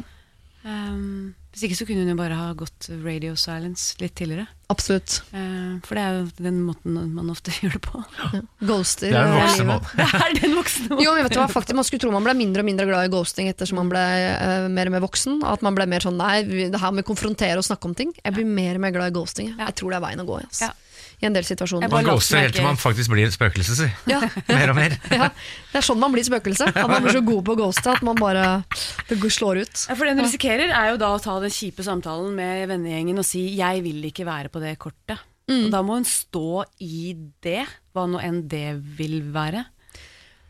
Ehm, hvis ikke så kunne hun jo bare ha gått radio silence litt tidligere. absolutt. Uh, for det er jo den måten man ofte <laughs> gjør det på. Ghoster. Det er en eh, voksen måte. <laughs> Det er den voksne måten. Jo, men vet du hva, faktisk Man skulle tro man ble mindre og mindre glad i ghosting ettersom man ble uh, mer og mer voksen. At man ble mer sånn nei, det her med å konfrontere og snakke om ting. Jeg blir mer og mer glad i ghosting. jeg. Ja. Jeg tror det er veien å gå. Altså. Ja. I en del situasjoner. Man går ghoster helt til man faktisk blir et spøkelse, si. Ja, <laughs> Mer og mer. ja. Det er sånn man blir spøkelse. At man blir så god på å ghoste at man bare det slår ut. Ja, for det en risikerer er jo da å ta den kjipe samtalen med vennegjengen og si 'jeg vil ikke være på det kortet'. Og da må hun stå i det, hva nå enn det vil være.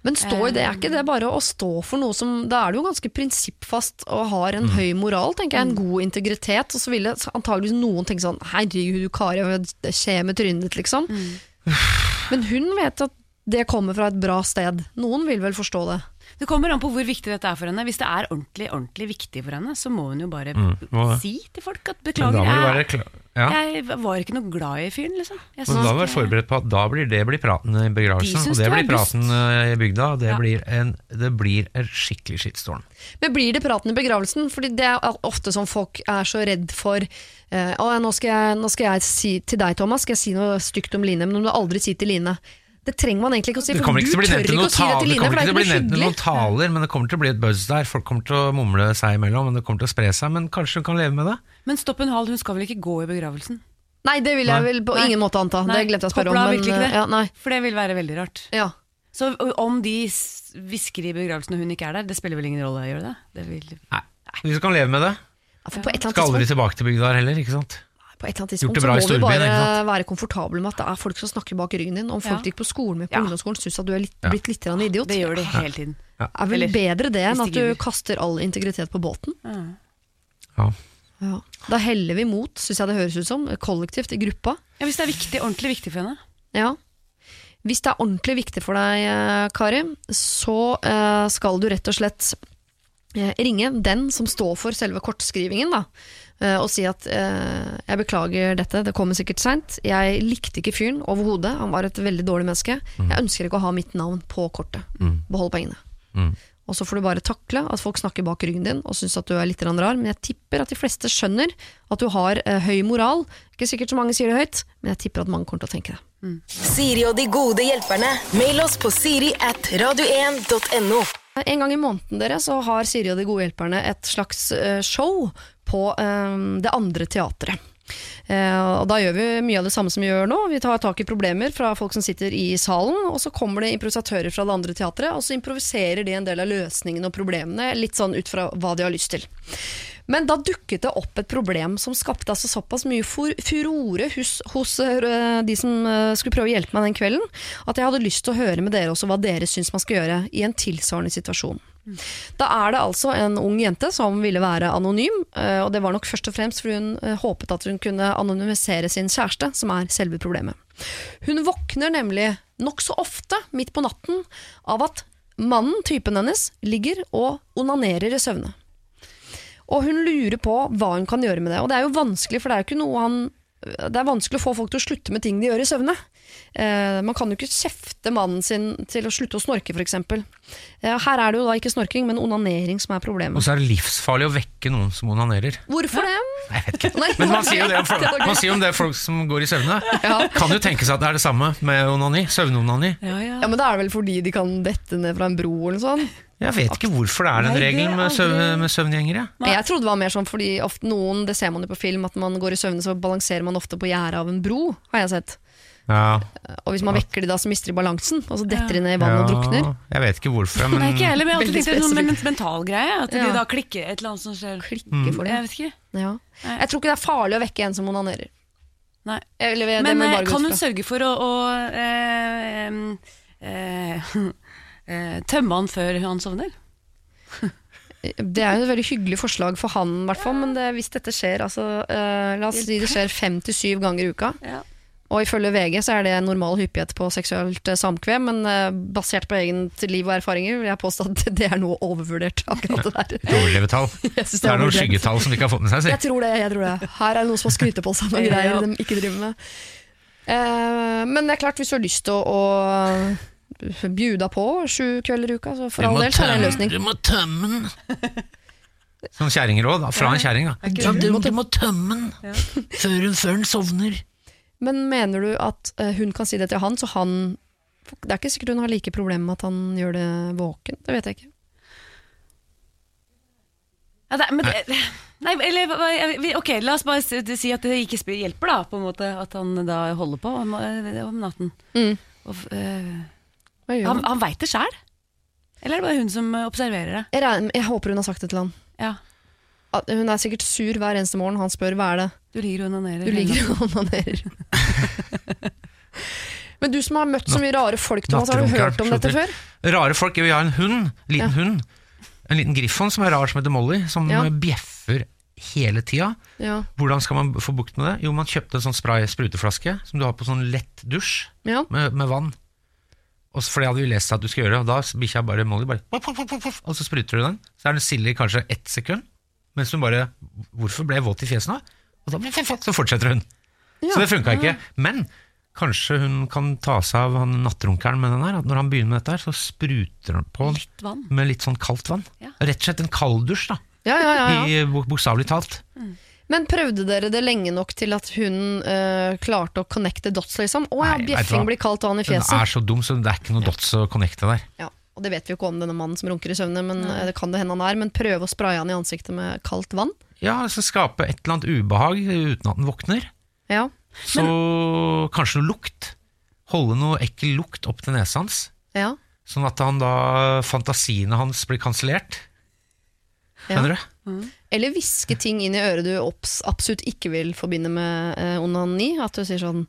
Men stå i det, er ikke det bare å stå for noe som Da er det jo ganske prinsippfast og har en høy moral, tenker jeg. En god integritet. Og så ville antageligvis noen tenke sånn Herregud, Kari, det skjer med trynet ditt, liksom. Men hun vet at det kommer fra et bra sted. Noen vil vel forstå det. Det kommer an på hvor viktig dette er for henne. Hvis det er ordentlig ordentlig viktig for henne, så må hun jo bare Mm, si til folk at Men beklager, da må du være jeg, klar. Ja. jeg var ikke noe glad i fyren, liksom. Jeg Men da må jeg være forberedt på at da blir det blir praten i begravelsen, og det du blir praten eh, i bygda, det, Ja. blir en, det blir en skikkelig skittstorm. Men blir det praten i begravelsen? Fordi det er ofte sånn folk er så redd for eh, å, nå, skal jeg, nå skal jeg si til deg, Thomas, skal jeg si noe stygt om Line, men du må aldri si til Line. Det trenger man egentlig ikke å si, for kommer du tør ikke å si det til Line. det kommer ikke til å bli nevnt noen taler, men det kommer til å bli et buzz der. Folk kommer til å mumle seg imellom, men det kommer til å spre seg. Men kanskje hun kan leve med det? Men stopp en hal, hun skal vel ikke gå i begravelsen? Nei, det vil jeg Nei. vel på ingen måte anta. Nei, Det glemte jeg å spørre om. Men, ikke det. ja, nei. For det vil være veldig rart. Ja. Så om de hvisker i begravelsen og hun ikke er der, det spiller vel ingen rolle, gjør det det? det vil... Nei. Hvis du kan leve med det, Ja, for på et eller annet skal aldri tilbake til bygda her heller, ikke sant? På et eller annet tidspunkt så må du bare være komfortabel med at det er folk som snakker bak ryggen din. Om folk Ja. gikk på skolen med på Ja. ungdomsskolen syns at du er litt, Ja. blitt litt idiot. Det gjør de hele tiden. er vel Eller, bedre det enn at du kaster all integritet på båten. Ja. Ja. Ja. Da heller vi mot, syns jeg det høres ut som, kollektivt i gruppa. Ja, hvis det er viktig, ordentlig viktig for henne. Ja. Hvis det er ordentlig viktig for deg, eh, Kari, så eh, skal du rett og slett eh, ringe den som står for selve kortskrivingen, da. Eh, Og si at eh, jeg beklager dette, det kommer sikkert seint. Jeg likte ikke fyren overhodet, han var et veldig dårlig menneske. Jeg ønsker ikke å ha mitt navn på kortet. Behold pengene. Mm. Og så får du bare takle at folk snakker bak ryggen din og syns at du er litt rar, men jeg tipper at de fleste skjønner at du har eh, høy moral. Ikke sikkert så mange sier det høyt, men jeg tipper at mange kommer til å tenke det. Siri og de gode hjelperne. Mail oss på siri at radio1.no. En gang i måneden dere, så har Siri og de gode hjelperne et slags eh, show på eh, det andre teatret. Eh, og Da gjør vi mye av det samme som vi gjør nå. Vi tar tak i problemer fra folk som sitter i salen, og så kommer det improvisatører fra det andre teatret, og så improviserer de en del av løsningene og problemene, litt sånn ut fra hva de har lyst til. Men da dukket det opp et problem som skapte altså såpass mye furore hos, hos eh, de som skulle prøve å hjelpe meg den kvelden, at jeg hadde lyst til å høre med dere også hva dere syns man skal gjøre i en tilsvarende situasjon. Da er det altså en ung jente som ville være anonym, eh, og det var nok først og fremst fordi hun eh, håpet at hun kunne anonymisere sin kjæreste, som er selve problemet. Hun våkner nemlig nokså ofte midt på natten av at mannen, typen hennes, ligger og onanerer i søvne. Og hun lurer på hva hun kan gjøre med det. Og det er jo vanskelig, for det er jo ikke noe han det er vanskelig å få folk til å slutte med ting de gjør i søvne. Eh, man kan jo ikke kjefte mannen sin til å slutte å snorke, f.eks. Eh, her er det jo da ikke snorking, men onanering som er problemet. Og så er det livsfarlig å vekke noen som onanerer. Hvorfor det? Nei, jeg vet ikke. Nei, Men man sier jo det om folk, <laughs> man sier om det er folk som går i søvne. Ja. Kan jo tenke seg at det er det samme med onani. Søvnonani. Ja, ja. Ja, men Det er vel fordi de kan dette ned fra en bro eller noe sånt? Jeg vet ikke hvorfor det er den regelen med, søv med søvngjengere. Jeg trodde det var mer sånn fordi ofte noen, det ser man jo på film, at man går i søvne så balanserer man ofte på gjerdet av en bro, har jeg sett. Ja, Og hvis man vekker de da, så mister de balansen, og så detter de ned i vannet og drukner. Jeg vet ikke hvorfor, Nei, men ikke heller, men jeg alltid Veldig det er noe med mental greie. At Ja. de da klikker et eller annet som skjer. Klikker for det. Jeg vet ikke. Ja. Jeg tror ikke det er farlig å vekke en som onanerer. Nei. Eller, det Men eh, bare kan hun sørge for å, å øh, øh, eh, <laughs> eh, tømme han før han sovner? Det er jo et veldig hyggelig forslag for han, hvert fall, men det, hvis dette skjer altså, uh, La oss si det skjer fem til syv ganger i uka, Ja. Og ifølge VG så er det normal hyppighet på seksuelt eh, samkvem, men eh, basert på eget liv og erfaringer vil jeg påstå at <laughs> det er noe overvurdert, akkurat det der. et overlevetall. <laughs> Det, Det er noen skyggetall som de ikke har fått med seg. Jeg tror det, jeg tror det. Her er det noen som har skrytet på seg noen <laughs> Ja. greier de ikke driver med. Eh, men det er klart, hvis du har lyst til å, å bjuda på sju kvelder i uka, så for all del så er det en løsning. du må tømme den. Sånn kjerringråd fra en kjerring. da. Ja, du, du må tømme den før, før hun sovner. Men mener du at eh, hun kan si det til han, så han Det er ikke sikkert hun har like problemer med at han gjør det våken. Det vet jeg ikke. Ja, det, men, det- nei, eller, ok, la oss bare si at det ikke hjelper, da, på en måte, at han da holder på om, eh, om natten. Mm. Og, eh, gjør han han? veit det sjæl? Eller er det bare hun som eh, observerer det? Jeg, jeg håper hun har sagt det til han. Ja, hun er sikkert sur hver eneste morgen. Han spør hva er det Du ligger og onanerer. Du ligger og onanerer. <laughs> Men du som har møtt så mye rare folk, Thomas, har du hørt om dette før? Rare folk. Vi har en hund, liten Ja. hund. En liten griffon som er rar, som heter Molly, som Ja. bjeffer hele tida. Ja. Hvordan skal man få bukt med det? Jo, man kjøpte en sånn spray spruteflaske som du har på sånn lett dusj ja. med, med vann. Og for det hadde vi lest at du skulle gjøre, og da bikkja bare Molly bare Og så spruter du den. Så er den stille i kanskje ett sekund, mens hun bare Hvorfor ble jeg våt i fjeset nå? Og da, så fortsetter hun. Så det funka ikke. Men kanskje hun kan ta seg av han nattrunkeren med den her. At når han begynner med dette, her, så spruter han på Litt med litt sånn kaldt vann. Ja. Rett og slett en kalddusj, da. Ja, ja, ja, ja. Bokstavelig talt. Men prøvde dere det lenge nok til at hun eh, klarte å connecte dots, liksom? Å ja, bjeffing blir kaldt vann i Den Hun er så dum, så det er ikke noe dots å connecte der. Ja, og det vet vi jo ikke om denne mannen som runker i søvne, men eh, det kan det hende han er. Men prøve å spraye han i ansiktet med kaldt vann. Ja, altså Skape et eller annet ubehag uten at den våkner. Ja. Så kanskje noe lukt. Holde noe ekkel lukt opp til nesa hans. ja. Sånn at han da fantasiene hans blir kansellert. Ja. du? Mm. Eller hviske ting inn i øret du absolutt ikke vil forbinde med eh, onani. At du sier sånn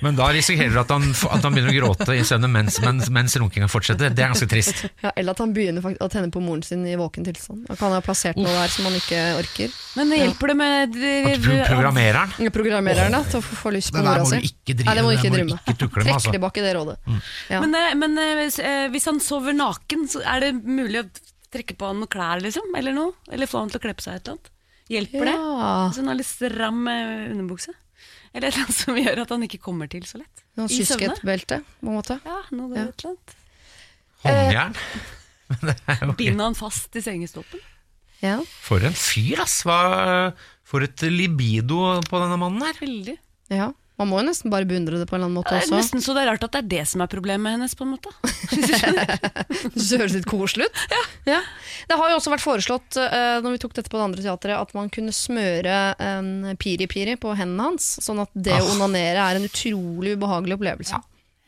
Men da risikerer du at han, at han begynner å gråte i søvne mens, mens, mens runkinga fortsetter. Det er ganske trist. Ja, eller at han begynner å tenne på moren sin i våken tilstand. Kan han ha plassert noe der som han ikke orker. Men det hjelper det med At Ja, programmereren Programmererne til å få- få lyst på Det der mora må si. du ikke drive Nei, det må du ikke det må drive du med. ikke med, Trekk altså. tilbake det rådet. Ja. Men, eh, men eh, hvis, eh, hvis han sover naken, så er det mulig å trekke på han noen klær, liksom? Eller noe? Eller få han til å kle på seg et eller annet? Hjelper det? Ja. Hvis han har litt stram underbukse? Eller et eller annet som gjør at han ikke kommer til så lett? Noen I søvne? kyskhetsbelte, på en måte. Ja, noe Ja. et eller annet. Håndjern. Eh, <laughs> det jo ikke- Binde han fast i sengestolpen? Ja. For en fyr, ass! Hva, for et libido på denne mannen her. Veldig. ja. Man må jo nesten bare beundre det på en eller annen måte Det er også. nesten så det er rart at det er det som er problemet hennes, på en måte. <laughs> Det høres litt koselig ut. Ja. Det har jo også vært foreslått, eh, når vi tok dette på det andre teatret, at man kunne smøre en piri-piri på hendene hans, sånn at det å Ah. onanere er en utrolig ubehagelig opplevelse.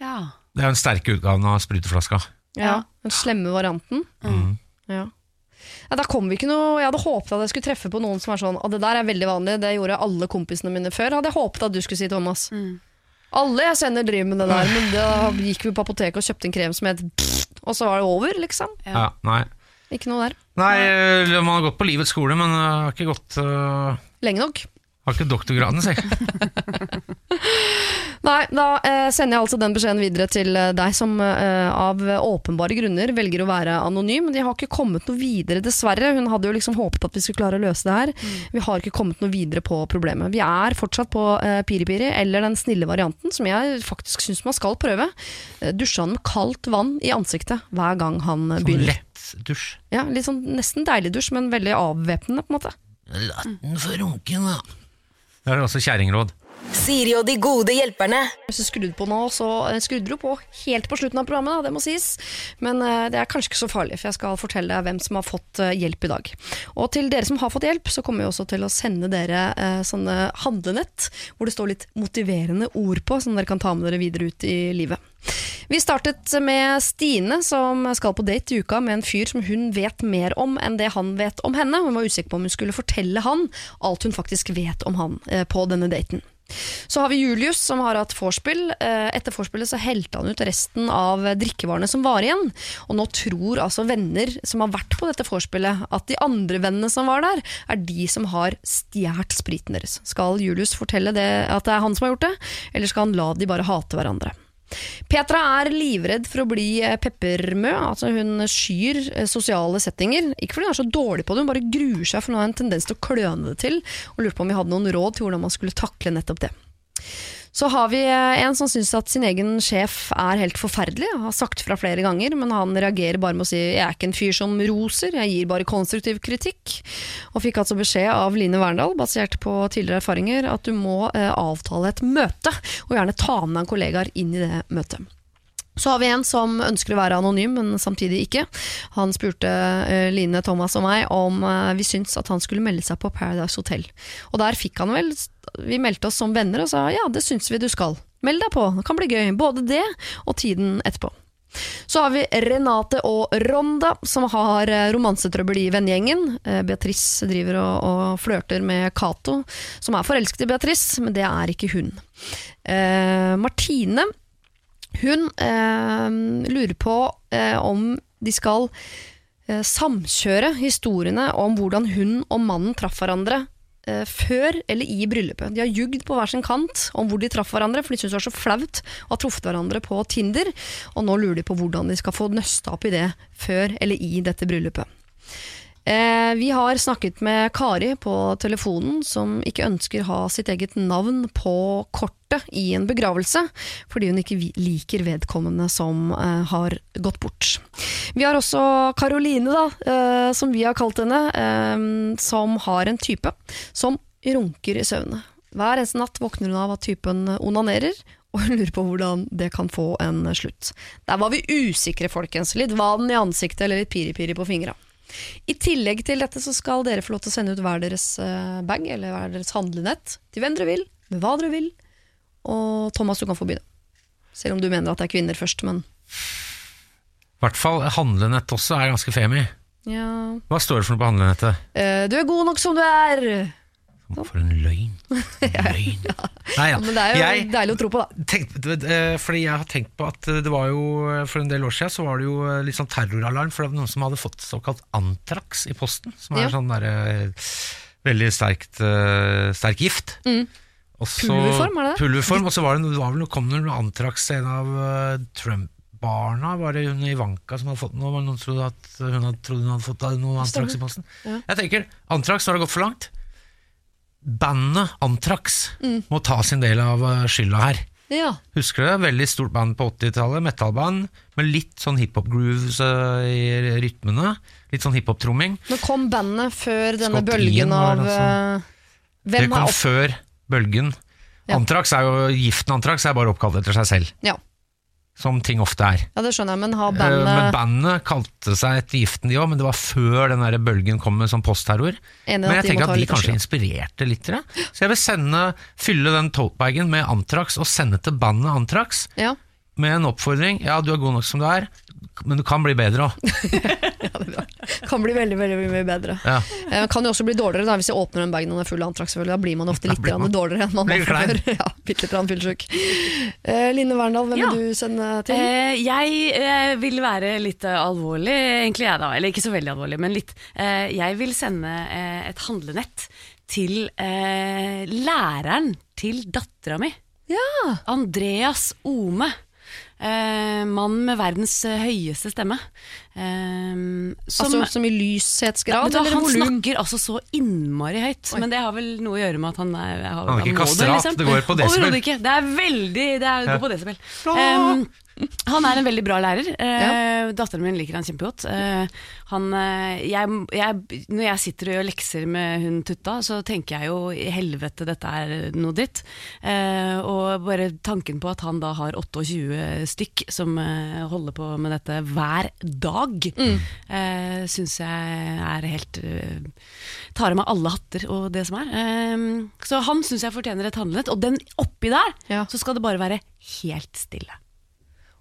Ja. Det er jo den sterke utgaven av spruteflaska. Ja, Den slemme varianten. Ja. Ja, da kom vi ikke noe Jeg hadde håpet at jeg skulle treffe på noen som er sånn Og Det der er veldig vanlig, det gjorde alle kompisene mine før. Hadde jeg håpet at du skulle si, Thomas. Alle jeg sender driver med det der, men da gikk vi på apoteket og kjøpte en krem som het Og så var det over, liksom. Ja, nei. Ikke noe der. Nei, man har gått på livets skole, men har ikke gått uh... Lenge nok. Har ikke doktorgraden, si. Nei, da eh, sender jeg altså den beskjeden videre til eh, deg som eh, av åpenbare grunner velger å være anonym. De har ikke kommet noe videre, dessverre. Hun hadde jo liksom håpet at vi skulle klare å løse det her. Vi har ikke kommet noe videre på problemet. Vi er fortsatt på eh, piri-piri, eller den snille varianten, som jeg faktisk syns man skal prøve. Eh, dusje han med kaldt vann i ansiktet hver gang han Sånn begynner. lett dusj. Ja, litt sånn Nesten deilig dusj, men veldig avvæpnende, på en måte. La den for runke, da. Det er også kjerringråd. Siri og de gode hjelperne. Du skrudde på nå, så eh, skrudde du på helt på slutten av programmet, da, det må sies. Men eh, det er kanskje ikke så farlig, for jeg skal fortelle deg hvem som har fått eh, hjelp i dag. Og til dere som har fått hjelp, så kommer vi også til å sende dere sånne handlenett hvor det står litt motiverende ord på, som dere kan ta med dere videre ut i livet. Vi startet med Stine, som skal på date i uka med en fyr som hun vet mer om enn det han vet om henne. Hun var usikker på om hun skulle fortelle han alt hun faktisk vet om han på denne daten. Så har vi Julius som har hatt vorspiel. Eh, Etter vorspielet så helte han ut resten av drikkevarene som var igjen. Og nå tror altså venner som har vært på dette vorspielet at de andre vennene som var der, er de som har stjålet spriten deres. Skal Julius fortelle det, at det er han som har gjort det, eller skal han la de bare hate hverandre? Petra er livredd for å bli eh, peppermø, altså hun skyr eh, sosiale settinger. Ikke fordi hun er så dårlig på det, hun bare gruer seg for hun har en tendens til å kløne det til, og lurte på om vi hadde noen råd til hvordan man skulle takle nettopp det. Så har vi eh, en som syns at sin egen sjef er helt forferdelig, har sagt fra flere ganger, men han reagerer bare med å si 'jeg er ikke en fyr som roser, jeg gir bare konstruktiv kritikk'. Og fikk altså beskjed av Line Verndal, basert på tidligere erfaringer, at du må eh, avtale et møte, og gjerne ta med deg kollegaer inn i det møtet. Så har vi en som ønsker å være anonym, men samtidig ikke. Han spurte eh, Line, Thomas og meg om eh, vi syntes at han skulle melde seg på Paradise Hotel. Og der fikk han vel Vi meldte oss som venner og sa ja, det syns vi du skal. Meld deg på, det kan bli gøy. Både det og tiden etterpå. Så har vi Renate og Ronda, som har eh, romansetrøbbel i vennegjengen. Beatrice driver og, og flørter med Cato, som er forelsket i Beatrice, men det er ikke hun. Eh, Martine hun eh, lurer på eh, om de skal eh, samkjøre historiene om hvordan hun og mannen traff hverandre før eller i bryllupet. De har jugd på hver sin kant om hvor de traff hverandre, for de syns det var så flaut å ha truffet hverandre på Tinder, og nå lurer de på hvordan de skal få nøsta opp i det før eller i dette bryllupet. Eh, vi har snakket med Kari på telefonen, som ikke ønsker ha sitt eget navn på kortet i en begravelse, fordi hun ikke liker vedkommende som eh, har gått bort. Vi har også Karoline, eh, som vi har kalt henne, eh, som har en type som runker i søvne. Hver eneste natt våkner hun av at typen onanerer, og hun lurer på hvordan det kan få en slutt. Der var vi usikre, folkens. Litt vann i ansiktet eller litt piri-piri på fingra. I tillegg til dette så skal dere få lov til å sende ut hver deres eh, bag, eller hver deres handlenett, til hvem dere vil, med hva dere vil. Og Thomas, du kan få begynne. Selv om du mener at det er kvinner først, men I hvert fall handlenett også er ganske femi. ja. Hva står det for noe på handlenettet? Eh, Du er god nok som du er! For en løgn. <laughs> løgn. Nei, ja. Men det er jo Jeg- deilig å tro på, da. tenkt, eh, fordi jeg har tenkt på at det var jo For en del år siden så var det jo litt sånn terroralarm, for det var noen som hadde fått såkalt antrax i posten. Som er Ja. sånn derre veldig sterkt, eh, sterk gift. Mm. så- Mm. Pulverform, er det det? Pulverform, og så var det, var vel, kom det noe antrax en av eh, Trump-barna. Var det hun Ivanka som hadde fått noe? Noen som trodde at hun hadde, trodde hun hadde fått noe antrax i posten? Ja. Jeg tenker, antrax, nå har det gått for langt. Bandet Antrax Mm. må ta sin del av eh, skylda her. Ja. Husker du det? Veldig stort band på 80-tallet, metallband, med litt sånn hiphop-grooves eh, i rytmene. Litt sånn hiphop-tromming. Nå kom bandet før denne Scott bølgen Ian av altså. Hvem Det kom opp... før bølgen. Ja. Antrax er jo, Giften Antrax er bare oppkalt etter seg selv, Ja. Som ting ofte er. ja, det skjønner jeg, men har Eh, bandet Men bandet kalte seg etter Giften, de òg, men det var før den der bølgen kom med sånn postterror. Men jeg tenker at de kanskje inspirerte litt. ja. Så jeg vil sende, fylle den totebagen med Antrax og sende til bandet Antrax Ja. med en oppfordring. Ja, du er god nok som du er, men det kan bli bedre òg. <laughs> Kan bli veldig veldig mye bedre. Ja. Eh, kan jo også bli dårligere da, hvis jeg åpner den bagen og den er full av antrakk. Da blir man ofte litt man- dårligere enn man var før. <laughs> Ja, Bitte litt fyllesyk. Eh, Line Verndal, hvem Ja. vil du sende til? Eh, jeg eh, vil være litt eh, alvorlig, egentlig jeg da. Eller ikke så veldig alvorlig, men litt. Eh, jeg vil sende eh, et handlenett til eh, læreren til dattera mi. Ja. Andreas Ome. Eh, Mannen med verdens eh, høyeste stemme. Eh, som, Altså som i lyshetsgrad Vet eller han volum? snakker altså så innmari høyt, Oi. men det har vel noe å gjøre med at han er har, Han er ikke kastrat, det går på desibel. Overhodet ikke. Det er veldig Det er, Ja. går på desibel. Um, <laughs> han er en veldig bra lærer. Ja. Datteren min liker han kjempegodt. Eh, han, eh, jeg, jeg, når jeg sitter og gjør lekser med hun Tutta, så tenker jeg jo i helvete, dette er noe dritt. Eh, og bare tanken på at han da har 28 stykk som eh, holder på med dette hver dag, mm. syns jeg er helt eh, Tar av meg alle hatter og det som er. Eh, så han syns jeg fortjener et handlenett. Og den oppi der, Ja. så skal det bare være helt stille.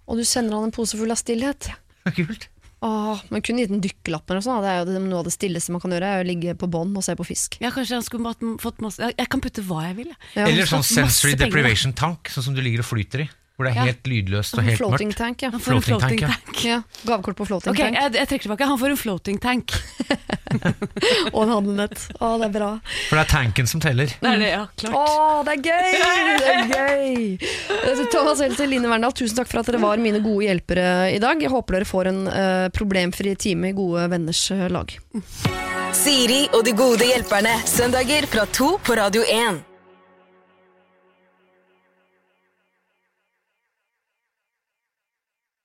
Og du sender han en pose full av stillhet. Kult. Åh, men kun gitt en dykkerlapp eller noe Det er jo det, noe av det stilleste man kan gjøre, er å ligge på bånn og se på fisk. Ja, kanskje han skulle fått masse jeg kan putte hva jeg vil. Ja. Eller sånn sensory deprivation tank, sånn som du ligger og flyter i. Hvor det er Ja. helt lydløst og helt floating mørkt. tank, ja. Han får en Floating floating tank, tank. ja. Gavekort på floating okay, tank jeg, jeg trekker tilbake. Han får en floating tank. <laughs> <laughs> og en handlenett. Å, det er bra. For det er tanken som teller. Det er det, ja, klart. Å, det er gøy! Det er gøy! Eh, Thomas Helter, Line Verndal, tusen takk for at dere var mine gode hjelpere i dag. Jeg håper dere får en uh, problemfri time i gode venners eh, lag. Siri og de gode hjelperne. Søndager fra to på Radio 1.